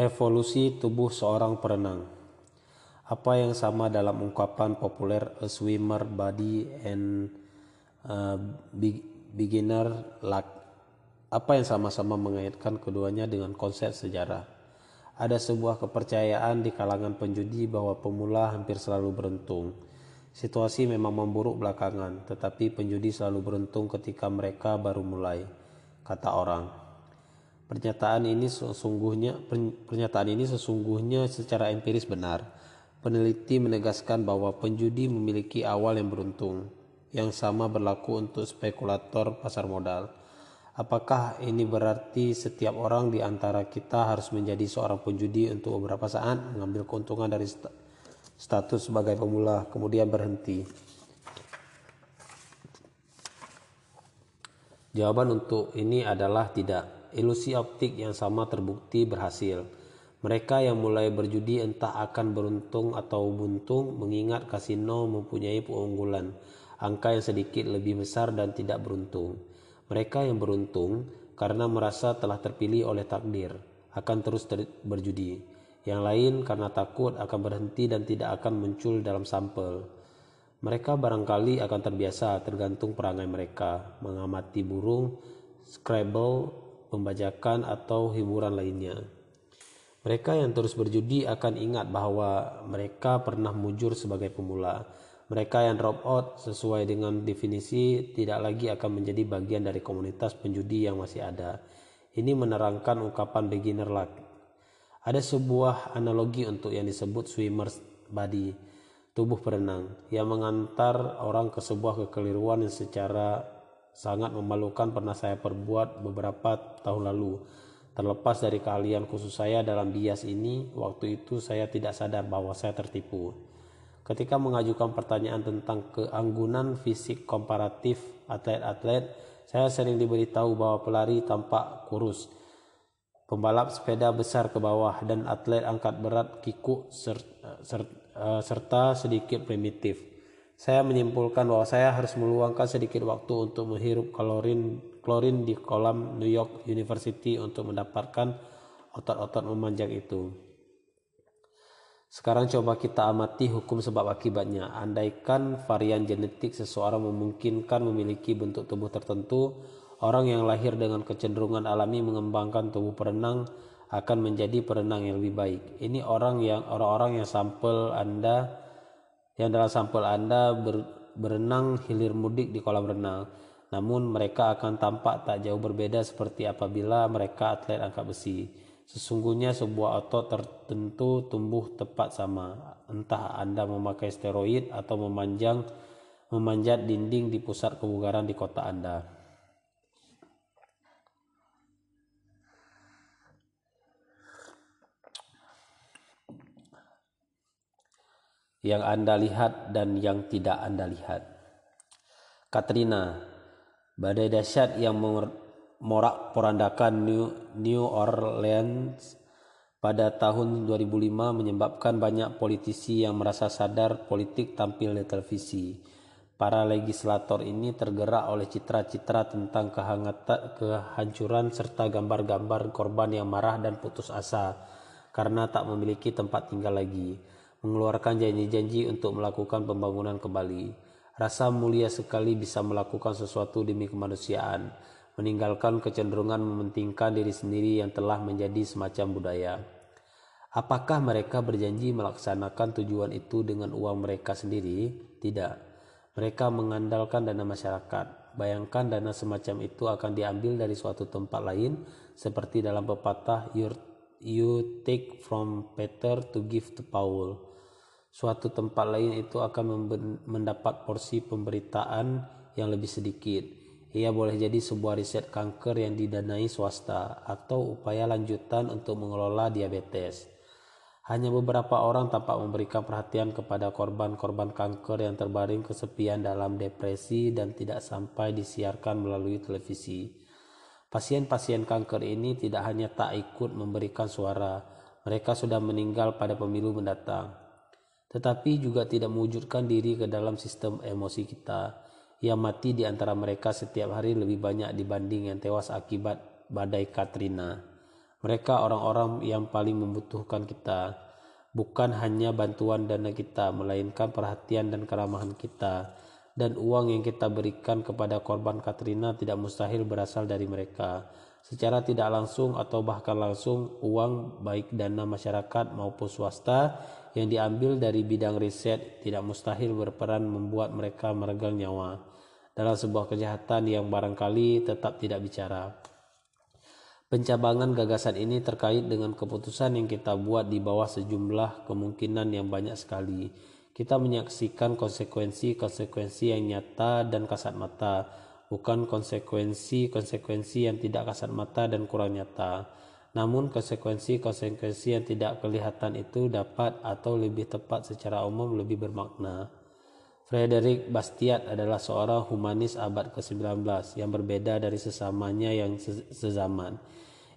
Evolusi tubuh seorang perenang. Apa yang sama dalam ungkapan populer a swimmer body and uh, beginner luck? Apa yang sama-sama mengaitkan keduanya dengan konsep sejarah? Ada sebuah kepercayaan di kalangan penjudi bahwa pemula hampir selalu beruntung. Situasi memang memburuk belakangan, tetapi penjudi selalu beruntung ketika mereka baru mulai, kata orang. Pernyataan ini sesungguhnya pernyataan ini sesungguhnya secara empiris benar. Peneliti menegaskan bahwa penjudi memiliki awal yang beruntung. Yang sama berlaku untuk spekulator pasar modal. Apakah ini berarti setiap orang di antara kita harus menjadi seorang penjudi untuk beberapa saat mengambil keuntungan dari status sebagai pemula kemudian berhenti? Jawaban untuk ini adalah tidak ilusi optik yang sama terbukti berhasil. Mereka yang mulai berjudi entah akan beruntung atau buntung mengingat kasino mempunyai keunggulan, angka yang sedikit lebih besar dan tidak beruntung. Mereka yang beruntung karena merasa telah terpilih oleh takdir akan terus ter berjudi. Yang lain karena takut akan berhenti dan tidak akan muncul dalam sampel. Mereka barangkali akan terbiasa tergantung perangai mereka, mengamati burung, Scrabble, pembajakan atau hiburan lainnya. Mereka yang terus berjudi akan ingat bahwa mereka pernah mujur sebagai pemula. Mereka yang drop out sesuai dengan definisi tidak lagi akan menjadi bagian dari komunitas penjudi yang masih ada. Ini menerangkan ungkapan beginner luck. Ada sebuah analogi untuk yang disebut swimmer's body, tubuh perenang, yang mengantar orang ke sebuah kekeliruan yang secara sangat memalukan pernah saya perbuat beberapa tahun lalu. Terlepas dari keahlian khusus saya dalam bias ini, waktu itu saya tidak sadar bahwa saya tertipu. Ketika mengajukan pertanyaan tentang keanggunan fisik komparatif atlet-atlet, saya sering diberitahu bahwa pelari tampak kurus, pembalap sepeda besar ke bawah, dan atlet angkat berat kikuk eh, serta sedikit primitif. Saya menyimpulkan bahwa saya harus meluangkan sedikit waktu untuk menghirup klorin klorin di kolam New York University untuk mendapatkan otot-otot memanjang itu. Sekarang coba kita amati hukum sebab akibatnya. Andaikan varian genetik seseorang memungkinkan memiliki bentuk tubuh tertentu, orang yang lahir dengan kecenderungan alami mengembangkan tubuh perenang akan menjadi perenang yang lebih baik. Ini orang yang orang-orang yang sampel Anda yang dalam sampel Anda ber, berenang hilir mudik di kolam renang. Namun mereka akan tampak tak jauh berbeda seperti apabila mereka atlet angkat besi. Sesungguhnya sebuah otot tertentu tumbuh tepat sama, entah Anda memakai steroid atau memanjang memanjat dinding di pusat kebugaran di kota Anda. Yang Anda lihat dan yang tidak Anda lihat. Katrina, badai dahsyat yang morak-porandakan New, New Orleans pada tahun 2005 menyebabkan banyak politisi yang merasa sadar politik tampil di televisi. Para legislator ini tergerak oleh citra-citra tentang kehangatan, kehancuran serta gambar-gambar korban yang marah dan putus asa karena tak memiliki tempat tinggal lagi, mengeluarkan janji-janji untuk melakukan pembangunan kembali. Rasa mulia sekali bisa melakukan sesuatu demi kemanusiaan meninggalkan kecenderungan mementingkan diri sendiri yang telah menjadi semacam budaya. Apakah mereka berjanji melaksanakan tujuan itu dengan uang mereka sendiri? Tidak. Mereka mengandalkan dana masyarakat. Bayangkan dana semacam itu akan diambil dari suatu tempat lain, seperti dalam pepatah "You take from Peter to give to Paul". Suatu tempat lain itu akan mendapat porsi pemberitaan yang lebih sedikit ia boleh jadi sebuah riset kanker yang didanai swasta atau upaya lanjutan untuk mengelola diabetes. Hanya beberapa orang tampak memberikan perhatian kepada korban-korban kanker yang terbaring kesepian dalam depresi dan tidak sampai disiarkan melalui televisi. Pasien-pasien kanker ini tidak hanya tak ikut memberikan suara, mereka sudah meninggal pada pemilu mendatang. Tetapi juga tidak mewujudkan diri ke dalam sistem emosi kita yang mati di antara mereka setiap hari lebih banyak dibanding yang tewas akibat badai Katrina. Mereka orang-orang yang paling membutuhkan kita, bukan hanya bantuan dana kita, melainkan perhatian dan keramahan kita. Dan uang yang kita berikan kepada korban Katrina tidak mustahil berasal dari mereka. Secara tidak langsung atau bahkan langsung, uang baik dana masyarakat maupun swasta yang diambil dari bidang riset tidak mustahil berperan membuat mereka meregang nyawa dalam sebuah kejahatan yang barangkali tetap tidak bicara. Pencabangan gagasan ini terkait dengan keputusan yang kita buat di bawah sejumlah kemungkinan yang banyak sekali. Kita menyaksikan konsekuensi-konsekuensi yang nyata dan kasat mata, bukan konsekuensi-konsekuensi yang tidak kasat mata dan kurang nyata. Namun konsekuensi-konsekuensi yang tidak kelihatan itu dapat atau lebih tepat secara umum lebih bermakna. Frederick Bastiat adalah seorang humanis abad ke-19 yang berbeda dari sesamanya yang sezaman.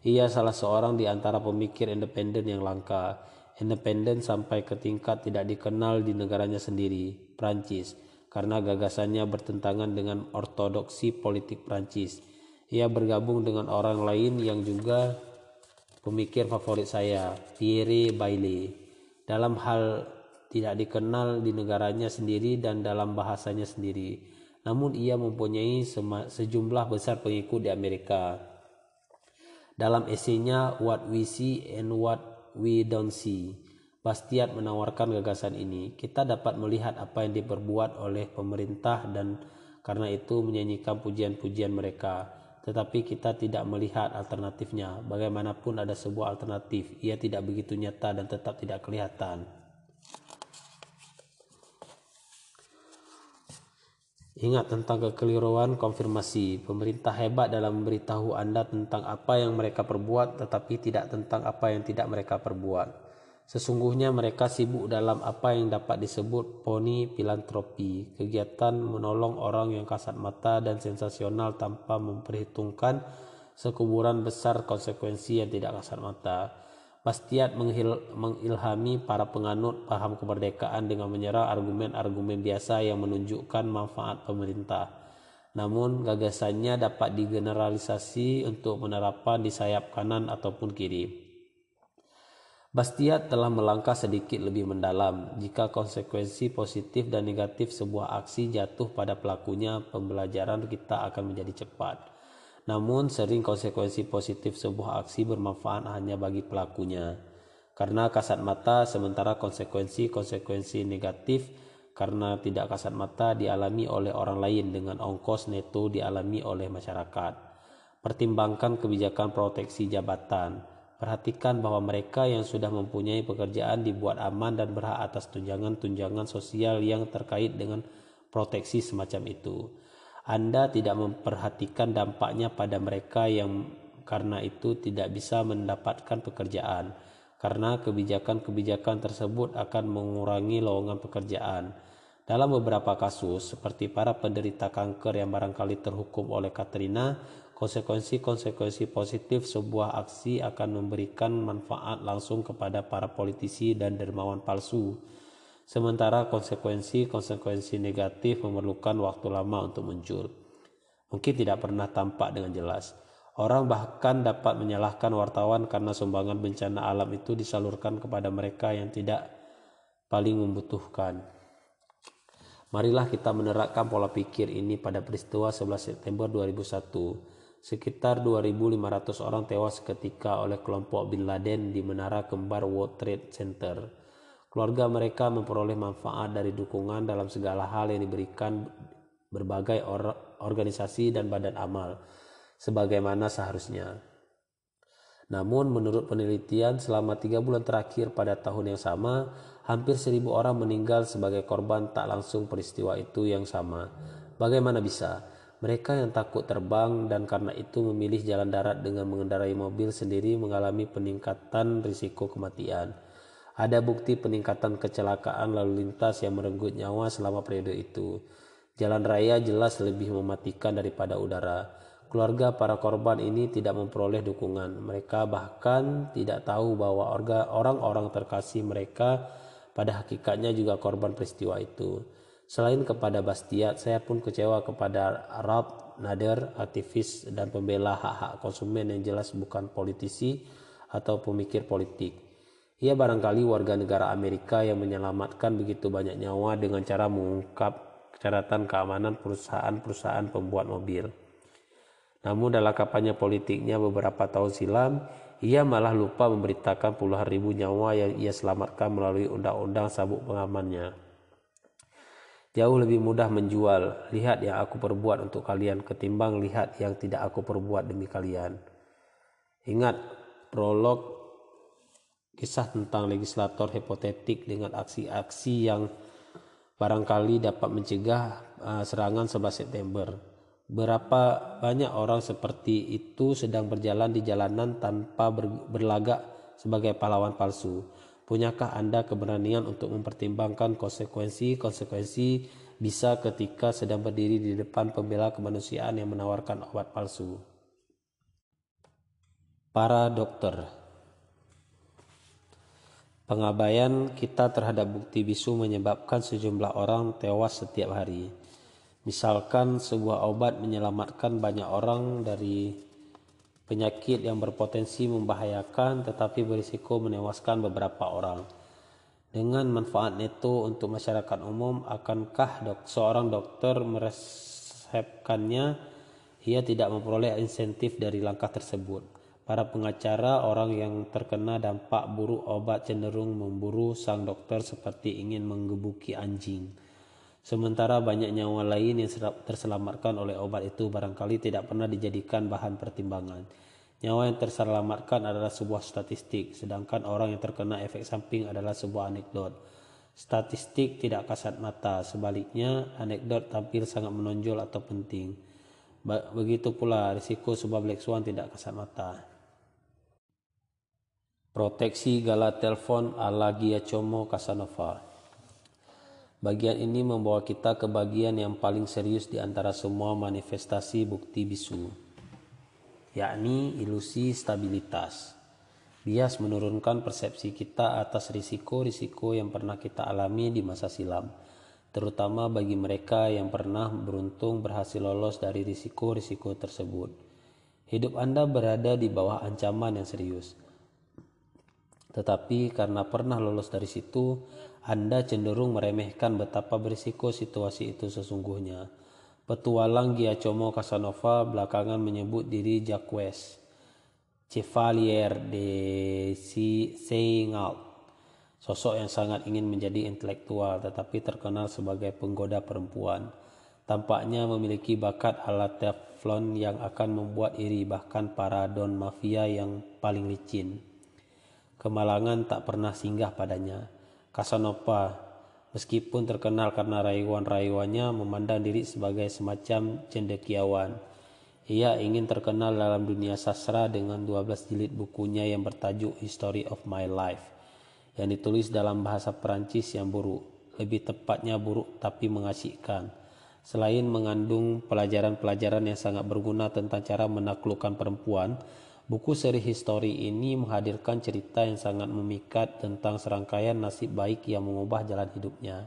Ia salah seorang di antara pemikir independen yang langka, independen sampai ke tingkat tidak dikenal di negaranya sendiri, Prancis, karena gagasannya bertentangan dengan ortodoksi politik Prancis. Ia bergabung dengan orang lain yang juga pemikir favorit saya, Pierre Bailey. Dalam hal tidak dikenal di negaranya sendiri dan dalam bahasanya sendiri. Namun ia mempunyai sejumlah besar pengikut di Amerika. Dalam esainya What We See and What We Don't See, Bastiat menawarkan gagasan ini. Kita dapat melihat apa yang diperbuat oleh pemerintah dan karena itu menyanyikan pujian-pujian mereka. Tetapi kita tidak melihat alternatifnya. Bagaimanapun ada sebuah alternatif, ia tidak begitu nyata dan tetap tidak kelihatan. Ingat tentang kekeliruan konfirmasi. Pemerintah hebat dalam memberitahu Anda tentang apa yang mereka perbuat, tetapi tidak tentang apa yang tidak mereka perbuat. Sesungguhnya mereka sibuk dalam apa yang dapat disebut poni filantropi, kegiatan menolong orang yang kasat mata dan sensasional tanpa memperhitungkan sekuburan besar konsekuensi yang tidak kasat mata. Bastiat mengilhami para penganut paham kemerdekaan dengan menyerang argumen-argumen biasa yang menunjukkan manfaat pemerintah. Namun gagasannya dapat digeneralisasi untuk penerapan di sayap kanan ataupun kiri. Bastiat telah melangkah sedikit lebih mendalam. Jika konsekuensi positif dan negatif sebuah aksi jatuh pada pelakunya, pembelajaran kita akan menjadi cepat. Namun sering konsekuensi positif sebuah aksi bermanfaat hanya bagi pelakunya. Karena kasat mata sementara konsekuensi-konsekuensi negatif karena tidak kasat mata dialami oleh orang lain dengan ongkos neto dialami oleh masyarakat. Pertimbangkan kebijakan proteksi jabatan. Perhatikan bahwa mereka yang sudah mempunyai pekerjaan dibuat aman dan berhak atas tunjangan-tunjangan sosial yang terkait dengan proteksi semacam itu. Anda tidak memperhatikan dampaknya pada mereka yang karena itu tidak bisa mendapatkan pekerjaan, karena kebijakan-kebijakan tersebut akan mengurangi lowongan pekerjaan. Dalam beberapa kasus, seperti para penderita kanker yang barangkali terhukum oleh Katrina, konsekuensi-konsekuensi positif sebuah aksi akan memberikan manfaat langsung kepada para politisi dan dermawan palsu. Sementara konsekuensi-konsekuensi negatif memerlukan waktu lama untuk muncul. Mungkin tidak pernah tampak dengan jelas. Orang bahkan dapat menyalahkan wartawan karena sumbangan bencana alam itu disalurkan kepada mereka yang tidak paling membutuhkan. Marilah kita menerapkan pola pikir ini pada peristiwa 11 September 2001 Sekitar 2.500 orang tewas seketika oleh kelompok Bin Laden di menara kembar World Trade Center. Keluarga mereka memperoleh manfaat dari dukungan dalam segala hal yang diberikan berbagai or organisasi dan badan amal, sebagaimana seharusnya. Namun menurut penelitian selama tiga bulan terakhir pada tahun yang sama, hampir seribu orang meninggal sebagai korban tak langsung peristiwa itu yang sama. Bagaimana bisa? Mereka yang takut terbang dan karena itu memilih jalan darat dengan mengendarai mobil sendiri mengalami peningkatan risiko kematian. Ada bukti peningkatan kecelakaan lalu lintas yang merenggut nyawa selama periode itu. Jalan raya jelas lebih mematikan daripada udara. Keluarga para korban ini tidak memperoleh dukungan. Mereka bahkan tidak tahu bahwa orang-orang terkasih mereka pada hakikatnya juga korban peristiwa itu. Selain kepada Bastiat, saya pun kecewa kepada Arab Nader, aktivis dan pembela hak-hak konsumen yang jelas bukan politisi atau pemikir politik. Ia barangkali warga negara Amerika yang menyelamatkan begitu banyak nyawa dengan cara mengungkap catatan keamanan perusahaan-perusahaan pembuat mobil. Namun dalam kampanye politiknya beberapa tahun silam, ia malah lupa memberitakan puluhan ribu nyawa yang ia selamatkan melalui undang-undang sabuk pengamannya. Jauh lebih mudah menjual, lihat yang aku perbuat untuk kalian ketimbang lihat yang tidak aku perbuat demi kalian. Ingat prolog kisah tentang legislator hipotetik dengan aksi-aksi yang barangkali dapat mencegah uh, serangan 11 September. Berapa banyak orang seperti itu sedang berjalan di jalanan tanpa berlagak sebagai pahlawan palsu. Punyakah Anda keberanian untuk mempertimbangkan konsekuensi-konsekuensi bisa ketika sedang berdiri di depan pembela kemanusiaan yang menawarkan obat palsu? Para dokter Pengabaian kita terhadap bukti bisu menyebabkan sejumlah orang tewas setiap hari. Misalkan sebuah obat menyelamatkan banyak orang dari penyakit yang berpotensi membahayakan tetapi berisiko menewaskan beberapa orang. Dengan manfaat neto untuk masyarakat umum, akankah dok seorang dokter meresepkannya? Ia tidak memperoleh insentif dari langkah tersebut. Para pengacara, orang yang terkena dampak buruk obat cenderung memburu sang dokter seperti ingin menggebuki anjing. Sementara banyak nyawa lain yang terselamatkan oleh obat itu barangkali tidak pernah dijadikan bahan pertimbangan. Nyawa yang terselamatkan adalah sebuah statistik, sedangkan orang yang terkena efek samping adalah sebuah anekdot. Statistik tidak kasat mata, sebaliknya anekdot tampil sangat menonjol atau penting. Begitu pula risiko sebuah black swan tidak kasat mata. Proteksi gala telepon ala Giacomo Casanova. Bagian ini membawa kita ke bagian yang paling serius di antara semua manifestasi bukti bisu, yakni ilusi stabilitas. Bias menurunkan persepsi kita atas risiko-risiko yang pernah kita alami di masa silam, terutama bagi mereka yang pernah beruntung berhasil lolos dari risiko-risiko tersebut. Hidup Anda berada di bawah ancaman yang serius. Tetapi karena pernah lolos dari situ, anda cenderung meremehkan betapa berisiko situasi itu sesungguhnya. Petualang Giacomo Casanova belakangan menyebut diri Jacques Chevalier de Seingal, sosok yang sangat ingin menjadi intelektual tetapi terkenal sebagai penggoda perempuan. Tampaknya memiliki bakat alat teflon yang akan membuat iri bahkan para don mafia yang paling licin. kemalangan tak pernah singgah padanya. Casanova, meskipun terkenal karena rayuan-rayuannya memandang diri sebagai semacam cendekiawan. Ia ingin terkenal dalam dunia sastra dengan 12 jilid bukunya yang bertajuk History of My Life yang ditulis dalam bahasa Perancis yang buruk, lebih tepatnya buruk tapi mengasihkan. Selain mengandung pelajaran-pelajaran yang sangat berguna tentang cara menaklukkan perempuan, Buku seri histori ini menghadirkan cerita yang sangat memikat tentang serangkaian nasib baik yang mengubah jalan hidupnya.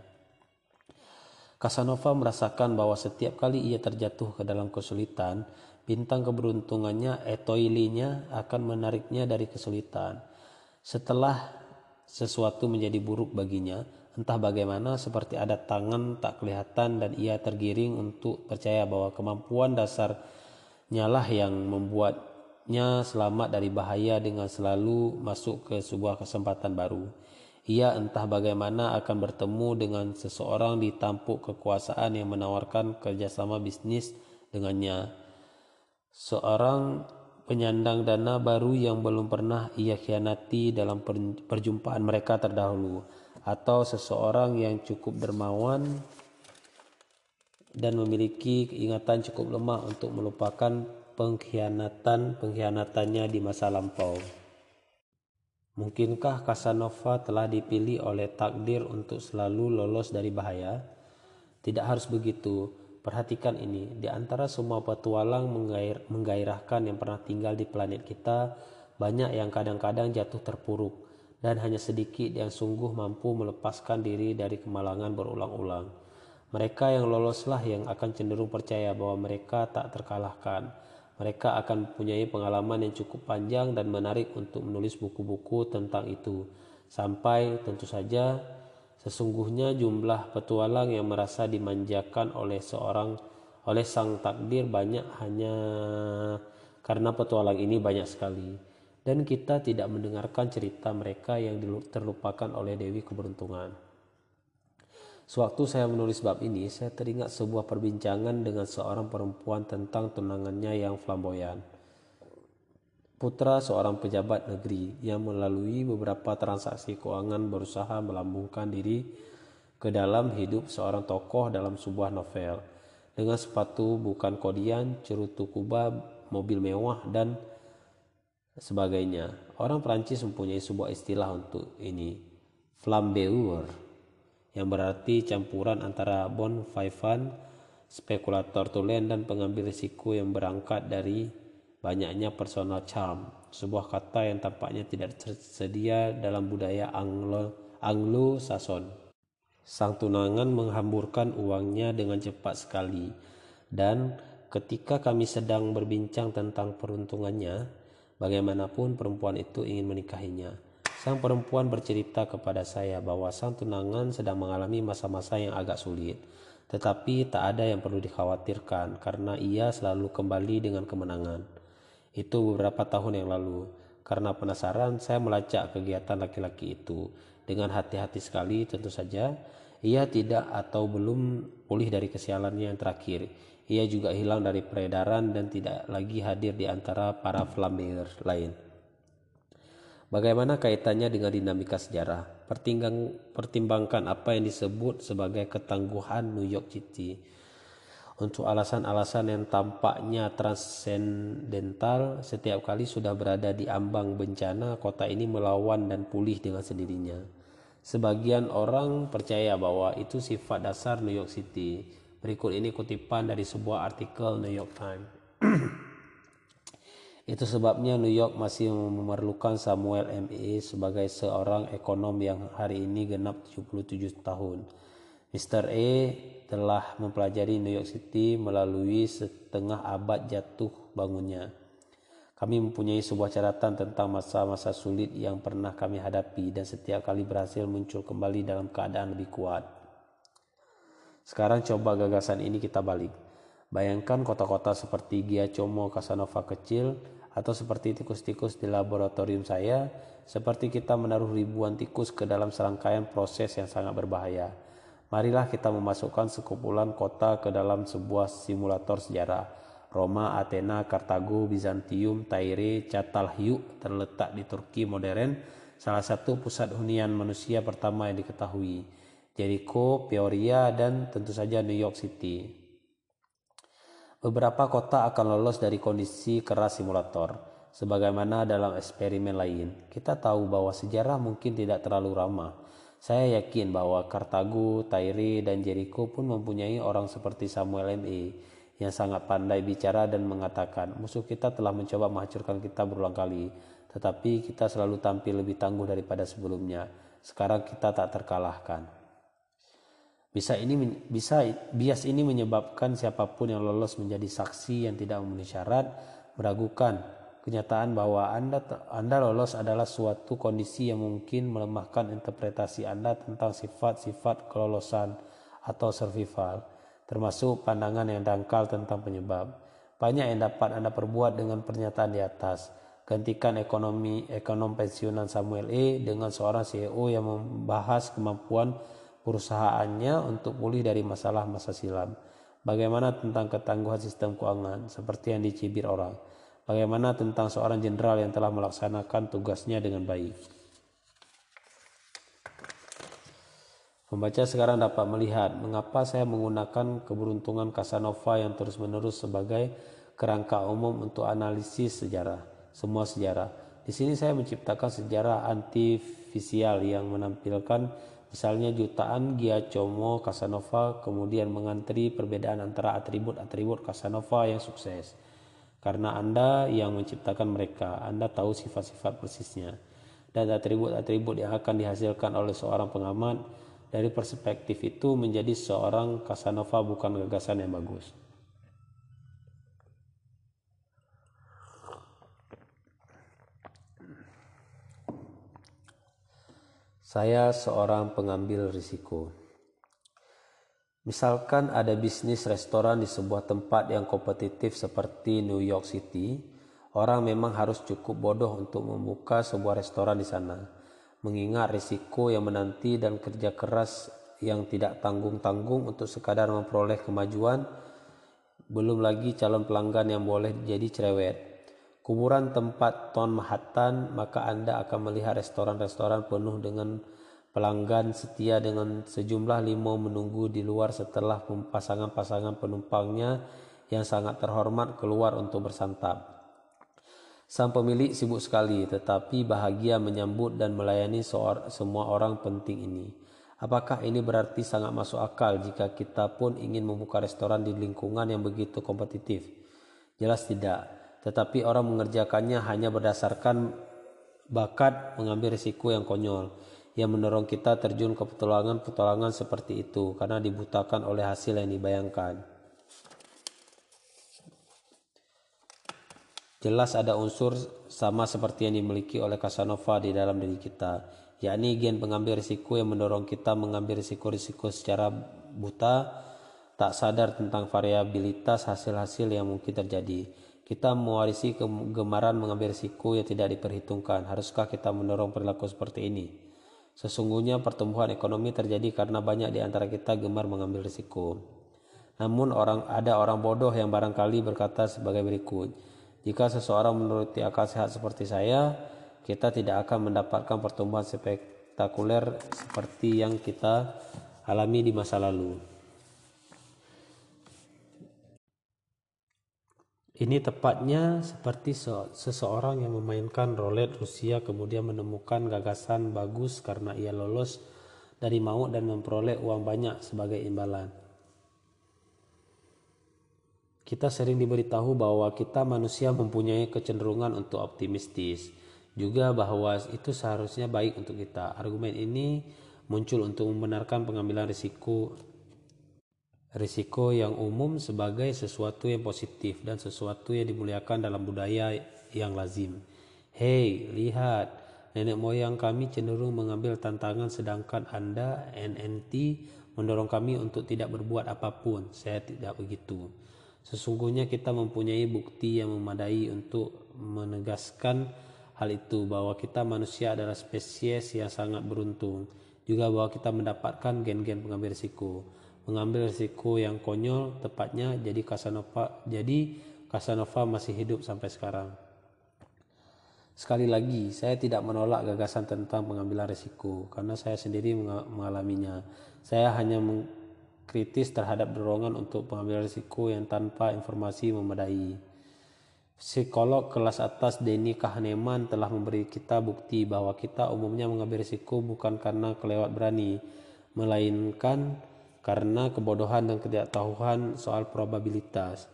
Casanova merasakan bahwa setiap kali ia terjatuh ke dalam kesulitan, bintang keberuntungannya etoilinya akan menariknya dari kesulitan. Setelah sesuatu menjadi buruk baginya, entah bagaimana seperti ada tangan tak kelihatan dan ia tergiring untuk percaya bahwa kemampuan dasarnya lah yang membuat nya selamat dari bahaya dengan selalu masuk ke sebuah kesempatan baru. Ia entah bagaimana akan bertemu dengan seseorang di tampuk kekuasaan yang menawarkan kerjasama bisnis dengannya. Seorang penyandang dana baru yang belum pernah ia khianati dalam perjumpaan mereka terdahulu. Atau seseorang yang cukup dermawan dan memiliki ingatan cukup lemah untuk melupakan pengkhianatan-pengkhianatannya di masa lampau. Mungkinkah Casanova telah dipilih oleh takdir untuk selalu lolos dari bahaya? Tidak harus begitu. Perhatikan ini, di antara semua petualang menggair, menggairahkan yang pernah tinggal di planet kita, banyak yang kadang-kadang jatuh terpuruk, dan hanya sedikit yang sungguh mampu melepaskan diri dari kemalangan berulang-ulang. Mereka yang loloslah yang akan cenderung percaya bahwa mereka tak terkalahkan, mereka akan mempunyai pengalaman yang cukup panjang dan menarik untuk menulis buku-buku tentang itu. Sampai tentu saja sesungguhnya jumlah petualang yang merasa dimanjakan oleh seorang oleh sang takdir banyak hanya karena petualang ini banyak sekali dan kita tidak mendengarkan cerita mereka yang terlupakan oleh Dewi Keberuntungan. Sewaktu saya menulis bab ini, saya teringat sebuah perbincangan dengan seorang perempuan tentang tunangannya yang flamboyan. Putra seorang pejabat negeri yang melalui beberapa transaksi keuangan berusaha melambungkan diri ke dalam hidup seorang tokoh dalam sebuah novel dengan sepatu bukan kodian, cerutu kuba, mobil mewah dan sebagainya. Orang Prancis mempunyai sebuah istilah untuk ini, flambeur yang berarti campuran antara bon vivant, spekulator tulen dan pengambil risiko yang berangkat dari banyaknya personal charm, sebuah kata yang tampaknya tidak tersedia dalam budaya Anglo Anglo-Sason. Sang tunangan menghamburkan uangnya dengan cepat sekali dan ketika kami sedang berbincang tentang peruntungannya, bagaimanapun perempuan itu ingin menikahinya. Sang perempuan bercerita kepada saya bahwa sang tunangan sedang mengalami masa-masa yang agak sulit, tetapi tak ada yang perlu dikhawatirkan karena ia selalu kembali dengan kemenangan. Itu beberapa tahun yang lalu. Karena penasaran, saya melacak kegiatan laki-laki itu. Dengan hati-hati sekali tentu saja, ia tidak atau belum pulih dari kesialannya yang terakhir. Ia juga hilang dari peredaran dan tidak lagi hadir di antara para flamir lain. Bagaimana kaitannya dengan dinamika sejarah? Pertimbang, pertimbangkan apa yang disebut sebagai ketangguhan New York City. Untuk alasan-alasan yang tampaknya transendental, setiap kali sudah berada di ambang bencana, kota ini melawan dan pulih dengan sendirinya. Sebagian orang percaya bahwa itu sifat dasar New York City. Berikut ini kutipan dari sebuah artikel New York Times. (clears throat) Itu sebabnya New York masih memerlukan Samuel M.E. sebagai seorang ekonom yang hari ini genap 77 tahun. Mr. E telah mempelajari New York City melalui setengah abad jatuh bangunnya. Kami mempunyai sebuah catatan tentang masa-masa sulit yang pernah kami hadapi dan setiap kali berhasil muncul kembali dalam keadaan lebih kuat. Sekarang coba gagasan ini kita balik. Bayangkan kota-kota seperti Giacomo Casanova kecil atau seperti tikus-tikus di laboratorium saya, seperti kita menaruh ribuan tikus ke dalam serangkaian proses yang sangat berbahaya. Marilah kita memasukkan sekumpulan kota ke dalam sebuah simulator sejarah. Roma, Athena, Kartago, Bizantium, Tyre, Catalhyu terletak di Turki modern salah satu pusat hunian manusia pertama yang diketahui. Jericho, Peoria, dan tentu saja New York City. Beberapa kota akan lolos dari kondisi keras simulator, sebagaimana dalam eksperimen lain. Kita tahu bahwa sejarah mungkin tidak terlalu ramah. Saya yakin bahwa Kartago, Tyre, dan Jericho pun mempunyai orang seperti Samuel M.E. yang sangat pandai bicara dan mengatakan, musuh kita telah mencoba menghancurkan kita berulang kali, tetapi kita selalu tampil lebih tangguh daripada sebelumnya. Sekarang kita tak terkalahkan. Bisa ini bisa bias ini menyebabkan siapa pun yang lolos menjadi saksi yang tidak memenuhi syarat meragukan kenyataan bahwa Anda Anda lolos adalah suatu kondisi yang mungkin melemahkan interpretasi Anda tentang sifat-sifat kelolosan atau survival, termasuk pandangan yang dangkal tentang penyebab. Banyak yang dapat Anda perbuat dengan pernyataan di atas. Gantikan ekonomi ekonom pensiunan Samuel E dengan seorang CEO yang membahas kemampuan perusahaannya untuk pulih dari masalah masa silam. Bagaimana tentang ketangguhan sistem keuangan seperti yang dicibir orang? Bagaimana tentang seorang jenderal yang telah melaksanakan tugasnya dengan baik? Pembaca sekarang dapat melihat mengapa saya menggunakan keberuntungan Casanova yang terus-menerus sebagai kerangka umum untuk analisis sejarah, semua sejarah. Di sini saya menciptakan sejarah antifisial yang menampilkan Misalnya jutaan Giacomo Casanova kemudian mengantri perbedaan antara atribut-atribut Casanova yang sukses. Karena Anda yang menciptakan mereka, Anda tahu sifat-sifat persisnya. Dan atribut-atribut yang akan dihasilkan oleh seorang pengamat dari perspektif itu menjadi seorang Casanova bukan gagasan yang bagus. Saya seorang pengambil risiko. Misalkan ada bisnis restoran di sebuah tempat yang kompetitif seperti New York City, orang memang harus cukup bodoh untuk membuka sebuah restoran di sana. Mengingat risiko yang menanti dan kerja keras yang tidak tanggung-tanggung untuk sekadar memperoleh kemajuan, belum lagi calon pelanggan yang boleh jadi cerewet kuburan tempat Tuan Manhattan, maka Anda akan melihat restoran-restoran penuh dengan pelanggan setia dengan sejumlah limo menunggu di luar setelah pasangan-pasangan penumpangnya yang sangat terhormat keluar untuk bersantap. Sang pemilik sibuk sekali tetapi bahagia menyambut dan melayani semua orang penting ini. Apakah ini berarti sangat masuk akal jika kita pun ingin membuka restoran di lingkungan yang begitu kompetitif? Jelas tidak tetapi orang mengerjakannya hanya berdasarkan bakat mengambil risiko yang konyol yang mendorong kita terjun ke petualangan-petualangan seperti itu karena dibutakan oleh hasil yang dibayangkan. Jelas ada unsur sama seperti yang dimiliki oleh Casanova di dalam diri kita, yakni gen pengambil risiko yang mendorong kita mengambil risiko-risiko secara buta, tak sadar tentang variabilitas hasil-hasil yang mungkin terjadi. Kita mewarisi kegemaran mengambil risiko yang tidak diperhitungkan. Haruskah kita mendorong perilaku seperti ini? Sesungguhnya pertumbuhan ekonomi terjadi karena banyak di antara kita gemar mengambil risiko. Namun orang ada orang bodoh yang barangkali berkata sebagai berikut. Jika seseorang menuruti akal sehat seperti saya, kita tidak akan mendapatkan pertumbuhan spektakuler seperti yang kita alami di masa lalu. Ini tepatnya seperti seseorang yang memainkan roulette Rusia kemudian menemukan gagasan bagus karena ia lolos dari maut dan memperoleh uang banyak sebagai imbalan. Kita sering diberitahu bahwa kita manusia mempunyai kecenderungan untuk optimistis, juga bahwa itu seharusnya baik untuk kita. Argumen ini muncul untuk membenarkan pengambilan risiko risiko yang umum sebagai sesuatu yang positif dan sesuatu yang dimuliakan dalam budaya yang lazim. Hei, lihat, nenek moyang kami cenderung mengambil tantangan sedangkan Anda, NNT, mendorong kami untuk tidak berbuat apa pun. Saya tidak begitu. Sesungguhnya kita mempunyai bukti yang memadai untuk menegaskan hal itu bahwa kita manusia adalah spesies yang sangat beruntung. Juga bahwa kita mendapatkan gen-gen pengambil risiko mengambil risiko yang konyol tepatnya jadi Casanova jadi Casanova masih hidup sampai sekarang. Sekali lagi, saya tidak menolak gagasan tentang pengambilan risiko karena saya sendiri mengalaminya. Saya hanya kritis terhadap dorongan untuk pengambilan risiko yang tanpa informasi memadai. Psikolog kelas atas Denny Kahneman telah memberi kita bukti bahwa kita umumnya mengambil risiko bukan karena kelewat berani, melainkan karena kebodohan dan ketidaktahuan soal probabilitas.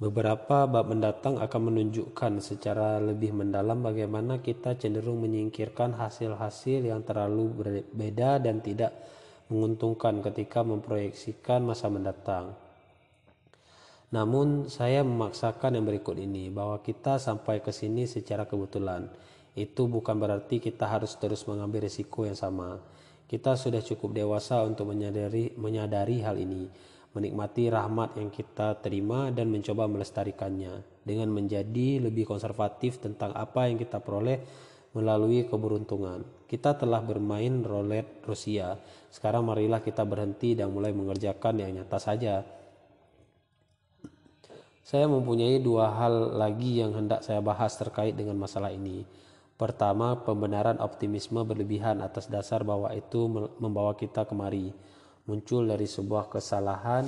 Beberapa bab mendatang akan menunjukkan secara lebih mendalam bagaimana kita cenderung menyingkirkan hasil-hasil yang terlalu berbeda dan tidak menguntungkan ketika memproyeksikan masa mendatang. Namun, saya memaksakan yang berikut ini bahwa kita sampai ke sini secara kebetulan. Itu bukan berarti kita harus terus mengambil risiko yang sama. Kita sudah cukup dewasa untuk menyadari, menyadari hal ini menikmati rahmat yang kita terima dan mencoba melestarikannya dengan menjadi lebih konservatif tentang apa yang kita peroleh melalui keberuntungan. Kita telah bermain roulette Rusia. Sekarang marilah kita berhenti dan mulai mengerjakan yang nyata saja. Saya mempunyai dua hal lagi yang hendak saya bahas terkait dengan masalah ini. Pertama, pembenaran optimisme berlebihan atas dasar bahwa itu membawa kita kemari muncul dari sebuah kesalahan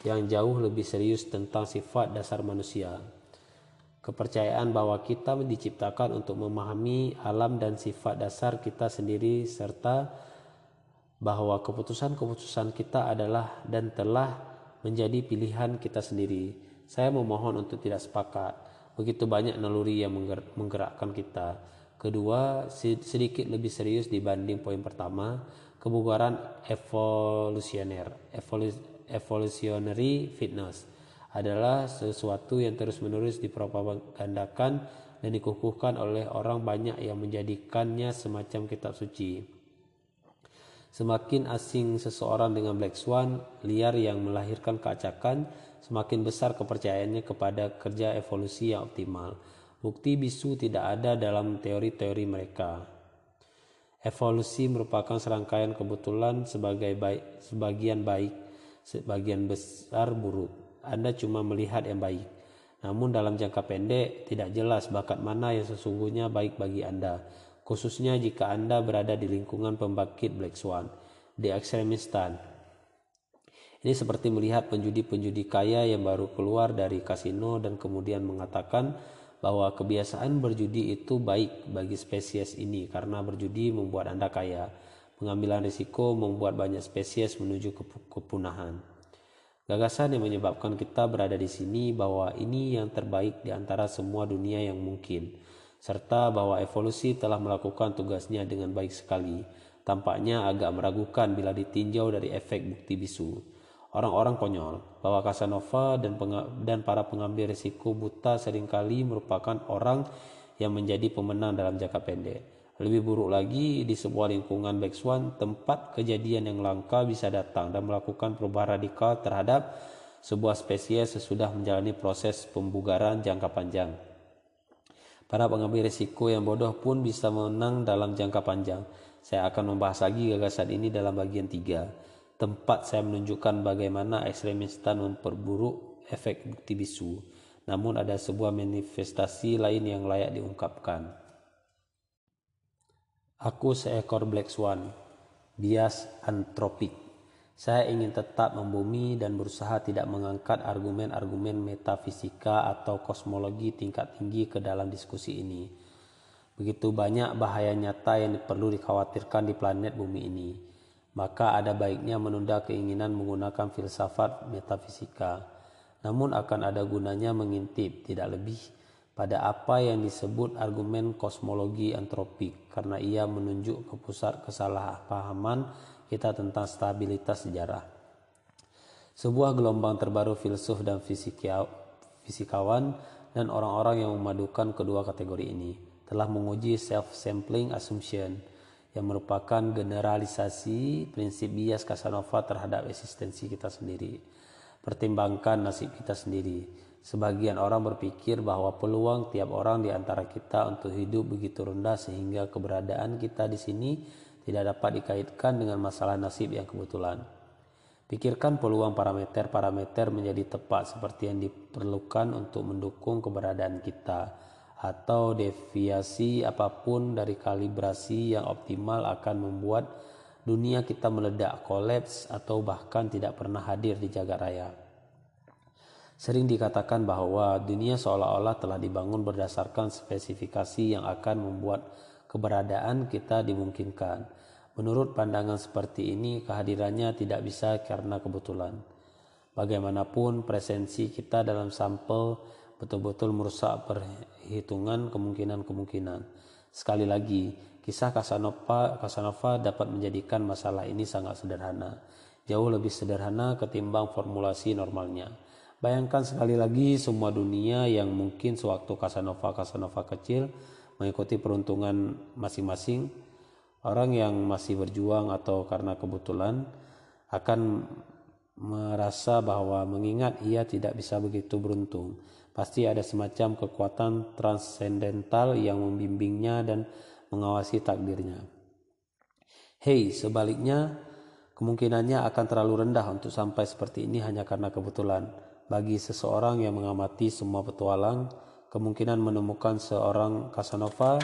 yang jauh lebih serius tentang sifat dasar manusia. Kepercayaan bahwa kita diciptakan untuk memahami alam dan sifat dasar kita sendiri serta bahwa keputusan-keputusan kita adalah dan telah menjadi pilihan kita sendiri. Saya memohon untuk tidak sepakat. Begitu banyak naluri yang menggerakkan kita. Kedua, sedikit lebih serius dibanding poin pertama, kebugaran evolusioner evolutionary fitness adalah sesuatu yang terus-menerus dipropagandakan dan dikukuhkan oleh orang banyak yang menjadikannya semacam kitab suci. Semakin asing seseorang dengan Black Swan liar yang melahirkan keacakan, semakin besar kepercayaannya kepada kerja evolusi yang optimal. Bukti bisu tidak ada dalam teori-teori mereka. Evolusi merupakan serangkaian kebetulan sebagai baik, sebagian baik, sebagian besar buruk. Anda cuma melihat yang baik. Namun dalam jangka pendek tidak jelas bakat mana yang sesungguhnya baik bagi Anda, khususnya jika Anda berada di lingkungan pembangkit Black Swan di Ekstremistan. Ini seperti melihat penjudi-penjudi kaya yang baru keluar dari kasino dan kemudian mengatakan bahwa kebiasaan berjudi itu baik bagi spesies ini karena berjudi membuat Anda kaya. Pengambilan risiko membuat banyak spesies menuju kepunahan. Gagasan yang menyebabkan kita berada di sini bahwa ini yang terbaik di antara semua dunia yang mungkin, serta bahwa evolusi telah melakukan tugasnya dengan baik sekali. Tampaknya agak meragukan bila ditinjau dari efek bukti bisu orang-orang konyol bahwa Casanova dan, dan para pengambil risiko buta sering kali merupakan orang yang menjadi pemenang dalam jangka pendek. Lebih buruk lagi, di sebuah lingkungan Black Swan, tempat kejadian yang langka bisa datang dan melakukan perubahan radikal terhadap sebuah spesies sesudah menjalani proses pembugaran jangka panjang. Para pengambil risiko yang bodoh pun bisa menang dalam jangka panjang. Saya akan membahas lagi gagasan ini dalam bagian 3 tempat saya menunjukkan bagaimana ekstremistan memperburuk efek bukti bisu. Namun ada sebuah manifestasi lain yang layak diungkapkan. Aku seekor black swan, bias antropik. Saya ingin tetap membumi dan berusaha tidak mengangkat argumen-argumen metafisika atau kosmologi tingkat tinggi ke dalam diskusi ini. Begitu banyak bahaya nyata yang perlu dikhawatirkan di planet bumi ini maka ada baiknya menunda keinginan menggunakan filsafat metafisika. Namun akan ada gunanya mengintip tidak lebih pada apa yang disebut argumen kosmologi antropik karena ia menunjuk ke pusat kesalahpahaman kita tentang stabilitas sejarah. Sebuah gelombang terbaru filsuf dan fisikawan dan orang-orang yang memadukan kedua kategori ini telah menguji self-sampling assumption yang merupakan generalisasi prinsip bias Casanova terhadap eksistensi kita sendiri. Pertimbangkan nasib kita sendiri. Sebagian orang berpikir bahwa peluang tiap orang di antara kita untuk hidup begitu rendah sehingga keberadaan kita di sini tidak dapat dikaitkan dengan masalah nasib yang kebetulan. Pikirkan peluang parameter-parameter menjadi tepat seperti yang diperlukan untuk mendukung keberadaan kita atau deviasi apa pun dari kalibrasi yang optimal akan membuat dunia kita meledak, kolaps atau bahkan tidak pernah hadir di jagat raya. Sering dikatakan bahwa dunia seolah-olah telah dibangun berdasarkan spesifikasi yang akan membuat keberadaan kita dimungkinkan. Menurut pandangan seperti ini, kehadirannya tidak bisa karena kebetulan. Bagaimanapun, presensi kita dalam sampel betul-betul merusak perhitungan kemungkinan-kemungkinan. Sekali lagi, kisah Casanova, Casanova dapat menjadikan masalah ini sangat sederhana, jauh lebih sederhana ketimbang formulasi normalnya. Bayangkan sekali lagi semua dunia yang mungkin sewaktu Casanova Casanova kecil mengikuti peruntungan masing-masing Orang yang masih berjuang atau karena kebetulan akan merasa bahwa mengingat ia tidak bisa begitu beruntung. Pasti ada semacam kekuatan transendental yang membimbingnya dan mengawasi takdirnya. Hei, sebaliknya, kemungkinannya akan terlalu rendah untuk sampai seperti ini hanya karena kebetulan. Bagi seseorang yang mengamati semua petualang, kemungkinan menemukan seorang Casanova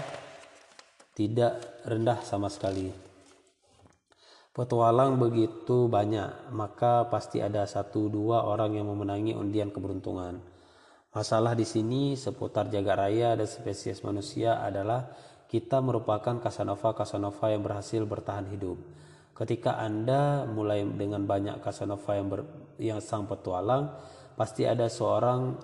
tidak rendah sama sekali. Petualang begitu banyak, maka pasti ada satu dua orang yang memenangi undian keberuntungan. Masalah di sini seputar jaga raya dan spesies manusia adalah kita merupakan Casanova-Casanova yang berhasil bertahan hidup. Ketika Anda mulai dengan banyak Casanova yang, ber, yang sang petualang, pasti ada seorang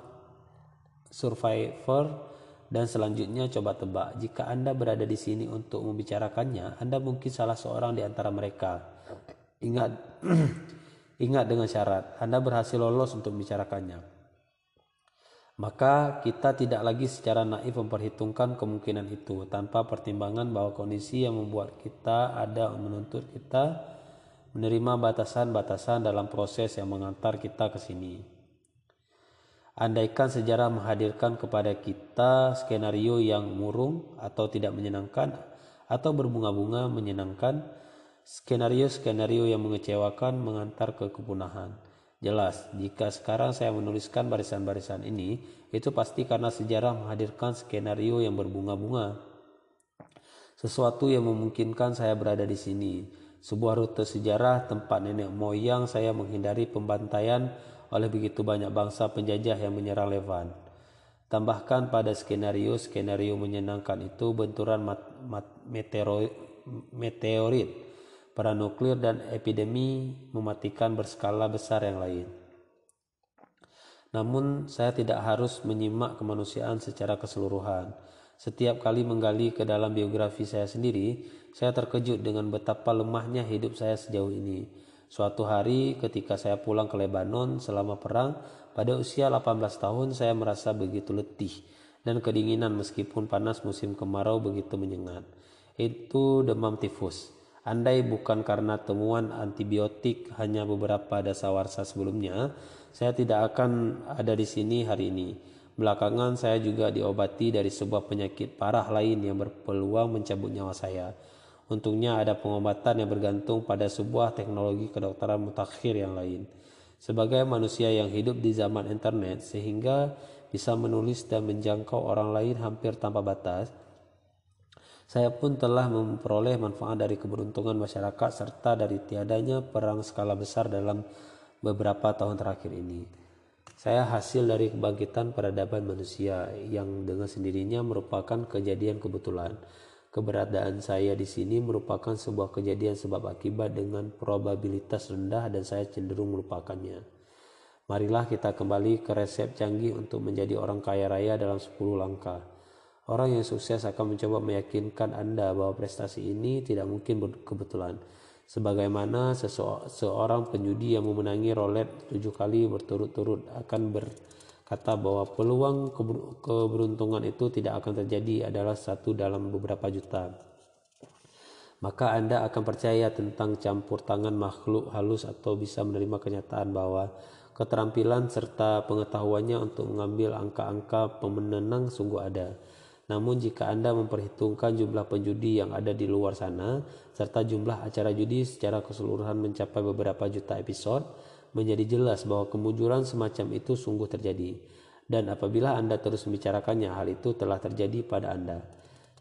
survivor dan selanjutnya coba tebak, jika Anda berada di sini untuk membicarakannya, Anda mungkin salah seorang di antara mereka. Ingat (clears throat) ingat dengan syarat, Anda berhasil lolos untuk membicarakannya. Maka kita tidak lagi secara naif memperhitungkan kemungkinan itu tanpa pertimbangan bahwa kondisi yang membuat kita ada menuntut kita menerima batasan-batasan dalam proses yang mengantar kita ke sini. Andaikan sejarah menghadirkan kepada kita skenario yang murung atau tidak menyenangkan atau berbunga-bunga menyenangkan, skenario-skenario yang mengecewakan mengantar ke kepunahan. Jelas, jika sekarang saya menuliskan barisan-barisan ini, itu pasti karena sejarah menghadirkan skenario yang berbunga-bunga. Sesuatu yang memungkinkan saya berada di sini, sebuah rute sejarah tempat nenek moyang saya menghindari pembantaian oleh begitu banyak bangsa penjajah yang menyerang Levan. Tambahkan pada skenario-skenario menyenangkan itu benturan mat, meteorit, perang nuklir dan epidemi mematikan berskala besar yang lain. Namun saya tidak harus menyimak kemanusiaan secara keseluruhan. Setiap kali menggali ke dalam biografi saya sendiri, saya terkejut dengan betapa lemahnya hidup saya sejauh ini. Suatu hari ketika saya pulang ke Lebanon selama perang, pada usia 18 tahun saya merasa begitu letih dan kedinginan meskipun panas musim kemarau begitu menyengat. Itu demam tifus. Andai bukan karena temuan antibiotik hanya beberapa dasawarsa sebelumnya, saya tidak akan ada di sini hari ini. Belakangan saya juga diobati dari sebuah penyakit parah lain yang berpeluang mencabut nyawa saya. Untungnya ada pengobatan yang bergantung pada sebuah teknologi kedokteran mutakhir yang lain. Sebagai manusia yang hidup di zaman internet sehingga bisa menulis dan menjangkau orang lain hampir tanpa batas, saya pun telah memperoleh manfaat dari keberuntungan masyarakat serta dari tiadanya perang skala besar dalam beberapa tahun terakhir ini. Saya hasil dari kebangkitan peradaban manusia yang dengan sendirinya merupakan kejadian kebetulan Keberadaan saya di sini merupakan sebuah kejadian sebab akibat dengan probabilitas rendah dan saya cenderung melupakannya. Marilah kita kembali ke resep canggih untuk menjadi orang kaya raya dalam 10 langkah. Orang yang sukses akan mencoba meyakinkan Anda bahwa prestasi ini tidak mungkin kebetulan. Sebagaimana seseorang penyudi yang memenangi roulette tujuh kali berturut-turut akan ber kata bahwa peluang keberuntungan itu tidak akan terjadi adalah satu dalam beberapa juta. Maka Anda akan percaya tentang campur tangan makhluk halus atau bisa menerima kenyataan bahwa keterampilan serta pengetahuannya untuk mengambil angka-angka pemenang sungguh ada. Namun jika Anda memperhitungkan jumlah penjudi yang ada di luar sana, serta jumlah acara judi secara keseluruhan mencapai beberapa juta episode, menjadi jelas bahwa kemunculan semacam itu sungguh terjadi. Dan apabila Anda terus membicarakannya, hal itu telah terjadi pada Anda.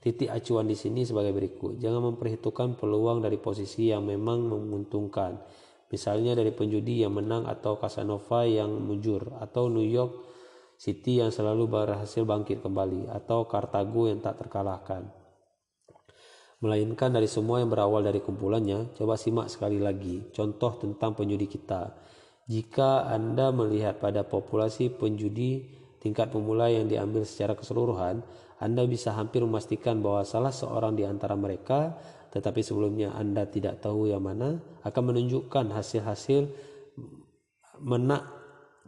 Titik acuan di sini sebagai berikut. Jangan memperhitungkan peluang dari posisi yang memang menguntungkan. Misalnya dari penjudi yang menang atau Casanova yang mujur atau New York City yang selalu berhasil bangkit kembali atau Kartago yang tak terkalahkan. Melainkan dari semua yang berawal dari kumpulannya, coba simak sekali lagi contoh tentang penjudi kita. Jika Anda melihat pada populasi penjudi tingkat pemula yang diambil secara keseluruhan, Anda bisa hampir memastikan bahwa salah seorang di antara mereka, tetapi sebelumnya Anda tidak tahu yang mana, akan menunjukkan hasil-hasil menak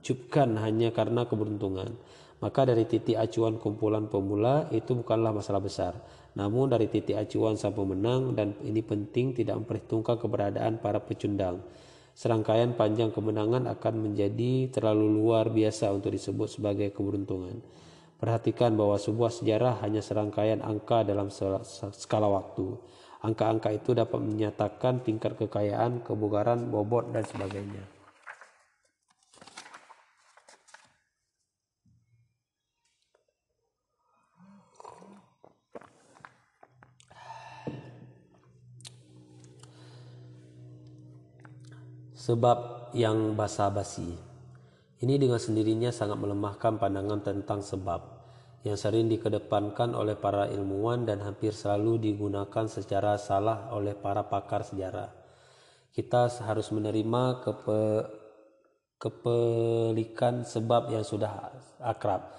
cupkan hanya karena keberuntungan. Maka dari titik acuan kumpulan pemula itu bukanlah masalah besar. Namun dari titik acuan sang pemenang dan ini penting tidak memperhitungkan keberadaan para pecundang. Serangkaian panjang kemenangan akan menjadi terlalu luar biasa untuk disebut sebagai keberuntungan. Perhatikan bahwa sebuah sejarah hanya serangkaian angka dalam skala waktu. Angka-angka itu dapat menyatakan tingkat kekayaan, kebugaran, bobot, dan sebagainya. Sebab yang basa-basi. Ini dengan sendirinya sangat melemahkan pandangan tentang sebab yang sering dikedepankan oleh para ilmuwan dan hampir selalu digunakan secara salah oleh para pakar sejarah. Kita harus menerima kepe, kepelikan sebab yang sudah akrab.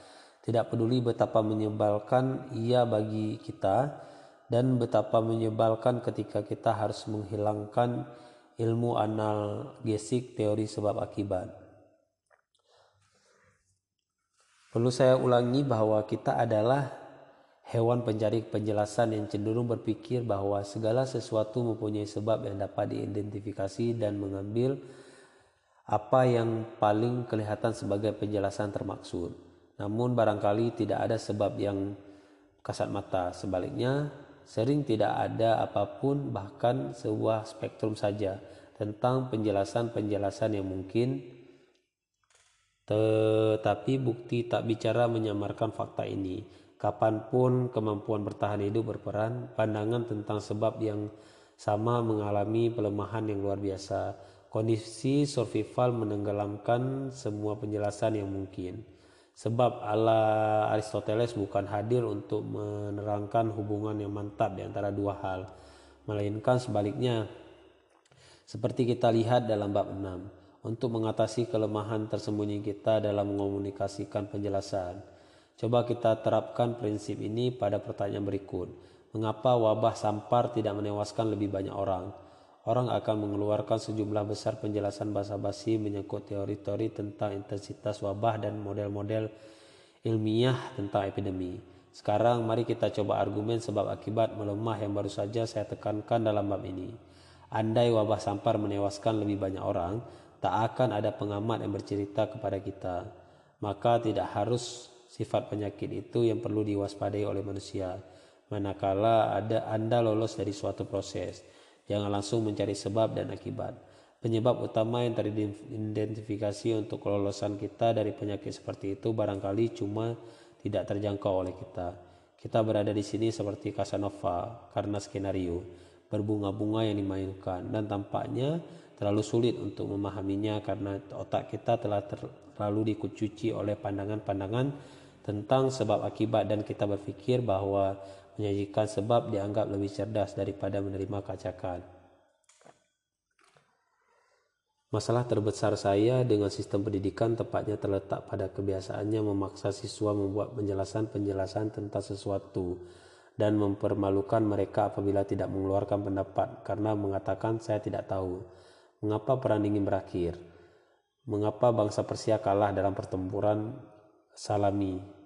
Tidak peduli betapa menyebalkan ia bagi kita dan betapa menyebalkan ketika kita harus menghilangkan ilmu analgesik teori sebab akibat. Perlu saya ulangi bahwa kita adalah hewan pencari penjelasan yang cenderung berpikir bahwa segala sesuatu mempunyai sebab yang dapat diidentifikasi dan mengambil apa yang paling kelihatan sebagai penjelasan termaksud. Namun barangkali tidak ada sebab yang kasat mata. Sebaliknya, Sering tidak ada apa pun bahkan sebuah spektrum saja tentang penjelasan-penjelasan yang mungkin tetapi bukti tak bicara menyamarkan fakta ini. Kapan pun kemampuan bertahan hidup berperan, pandangan tentang sebab yang sama mengalami pelemahan yang luar biasa. Kondisi survival menenggelamkan semua penjelasan yang mungkin. Sebab Allah Aristoteles bukan hadir untuk menerangkan hubungan yang mantap di antara dua hal, melainkan sebaliknya. Seperti kita lihat dalam bab 6, untuk mengatasi kelemahan tersembunyi kita dalam mengomunikasikan penjelasan. Coba kita terapkan prinsip ini pada pertanyaan berikut. Mengapa wabah sampar tidak menewaskan lebih banyak orang? Orang akan mengeluarkan sejumlah besar penjelasan basa-basi menyangkut teori-teori tentang intensitas wabah dan model-model ilmiah tentang epidemi. Sekarang mari kita coba argumen sebab akibat melemah yang baru saja saya tekankan dalam bab ini. Andai wabah sampar menewaskan lebih banyak orang, tak akan ada pengamat yang bercerita kepada kita. Maka tidak harus sifat penyakit itu yang perlu diwaspadai oleh manusia. Manakala ada Anda lolos dari suatu proses, Jangan langsung mencari sebab dan akibat. Penyebab utama yang teridentifikasi untuk kelolosan kita dari penyakit seperti itu barangkali cuma tidak terjangkau oleh kita. Kita berada di sini seperti Casanova karena skenario berbunga-bunga yang dimainkan dan tampaknya terlalu sulit untuk memahaminya karena otak kita telah terlalu dikucuci oleh pandangan-pandangan tentang sebab akibat dan kita berpikir bahwa menyajikan sebab dianggap lebih cerdas daripada menerima kacakan. Masalah terbesar saya dengan sistem pendidikan tepatnya terletak pada kebiasaannya memaksa siswa membuat penjelasan-penjelasan tentang sesuatu dan mempermalukan mereka apabila tidak mengeluarkan pendapat karena mengatakan saya tidak tahu. Mengapa perang dingin berakhir? Mengapa bangsa Persia kalah dalam pertempuran Salami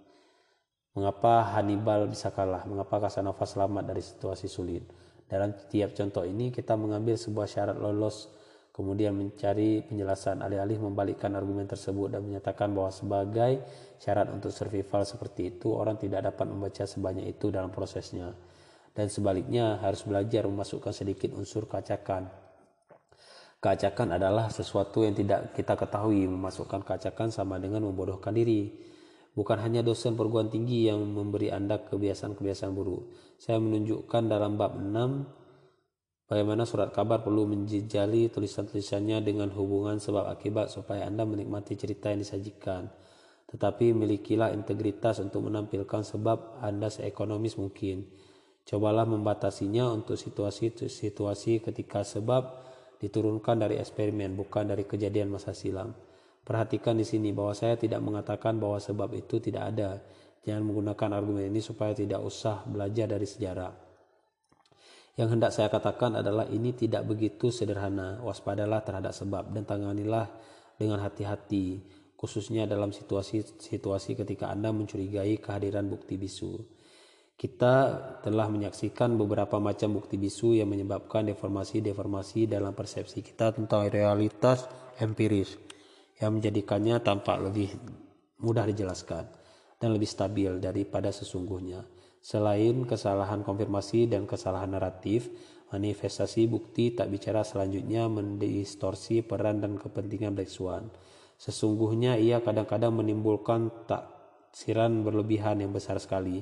Mengapa Hannibal bisa kalah? Mengapa Casanova selamat dari situasi sulit? Dalam tiap contoh ini kita mengambil sebuah syarat lolos kemudian mencari penjelasan alih-alih membalikkan argumen tersebut dan menyatakan bahwa sebagai syarat untuk survival seperti itu orang tidak dapat membaca sebanyak itu dalam prosesnya dan sebaliknya harus belajar memasukkan sedikit unsur keacakan keacakan adalah sesuatu yang tidak kita ketahui memasukkan keacakan sama dengan membodohkan diri bukan hanya dosen perguruan tinggi yang memberi anda kebiasaan-kebiasaan buruk saya menunjukkan dalam bab 6 Bagaimana surat kabar perlu menjejali tulisan-tulisannya dengan hubungan sebab akibat supaya Anda menikmati cerita yang disajikan. Tetapi milikilah integritas untuk menampilkan sebab Anda seekonomis mungkin. Cobalah membatasinya untuk situasi-situasi ketika sebab diturunkan dari eksperimen bukan dari kejadian masa silam. Perhatikan di sini bahwa saya tidak mengatakan bahwa sebab itu tidak ada. Jangan menggunakan argumen ini supaya tidak usah belajar dari sejarah. Yang hendak saya katakan adalah ini tidak begitu sederhana. Waspadalah terhadap sebab dan tanganilah dengan hati-hati, khususnya dalam situasi-situasi ketika Anda mencurigai kehadiran bukti bisu. Kita telah menyaksikan beberapa macam bukti bisu yang menyebabkan deformasi-deformasi dalam persepsi kita tentang realitas empiris yang menjadikannya tampak lebih mudah dijelaskan dan lebih stabil daripada sesungguhnya. Selain kesalahan konfirmasi dan kesalahan naratif, manifestasi bukti tak bicara selanjutnya mendistorsi peran dan kepentingan Black Swan. Sesungguhnya ia kadang-kadang menimbulkan taksiran berlebihan yang besar sekali,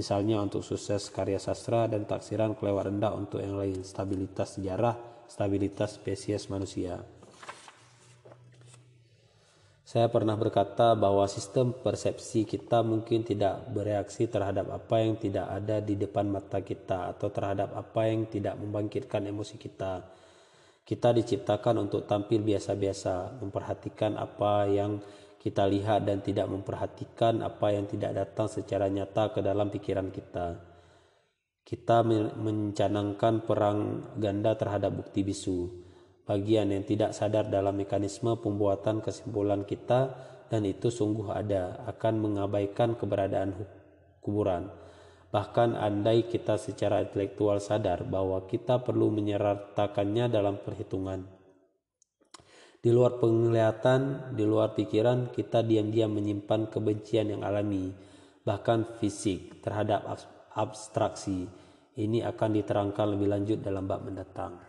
misalnya untuk sukses karya sastra dan taksiran kelewat rendah untuk yang lain, stabilitas sejarah, stabilitas spesies manusia. Saya pernah berkata bahwa sistem persepsi kita mungkin tidak bereaksi terhadap apa yang tidak ada di depan mata kita atau terhadap apa yang tidak membangkitkan emosi kita. Kita diciptakan untuk tampil biasa-biasa, memperhatikan apa yang kita lihat dan tidak memperhatikan apa yang tidak datang secara nyata ke dalam pikiran kita. Kita mencanangkan perang ganda terhadap bukti bisu bagian yang tidak sadar dalam mekanisme pembuatan kesimpulan kita dan itu sungguh ada akan mengabaikan keberadaan kuburan. Bahkan andai kita secara intelektual sadar bahwa kita perlu menyertakannya dalam perhitungan. Di luar penglihatan, di luar pikiran, kita diam-diam menyimpan kebencian yang alami, bahkan fisik terhadap abstraksi. Ini akan diterangkan lebih lanjut dalam bab mendatang.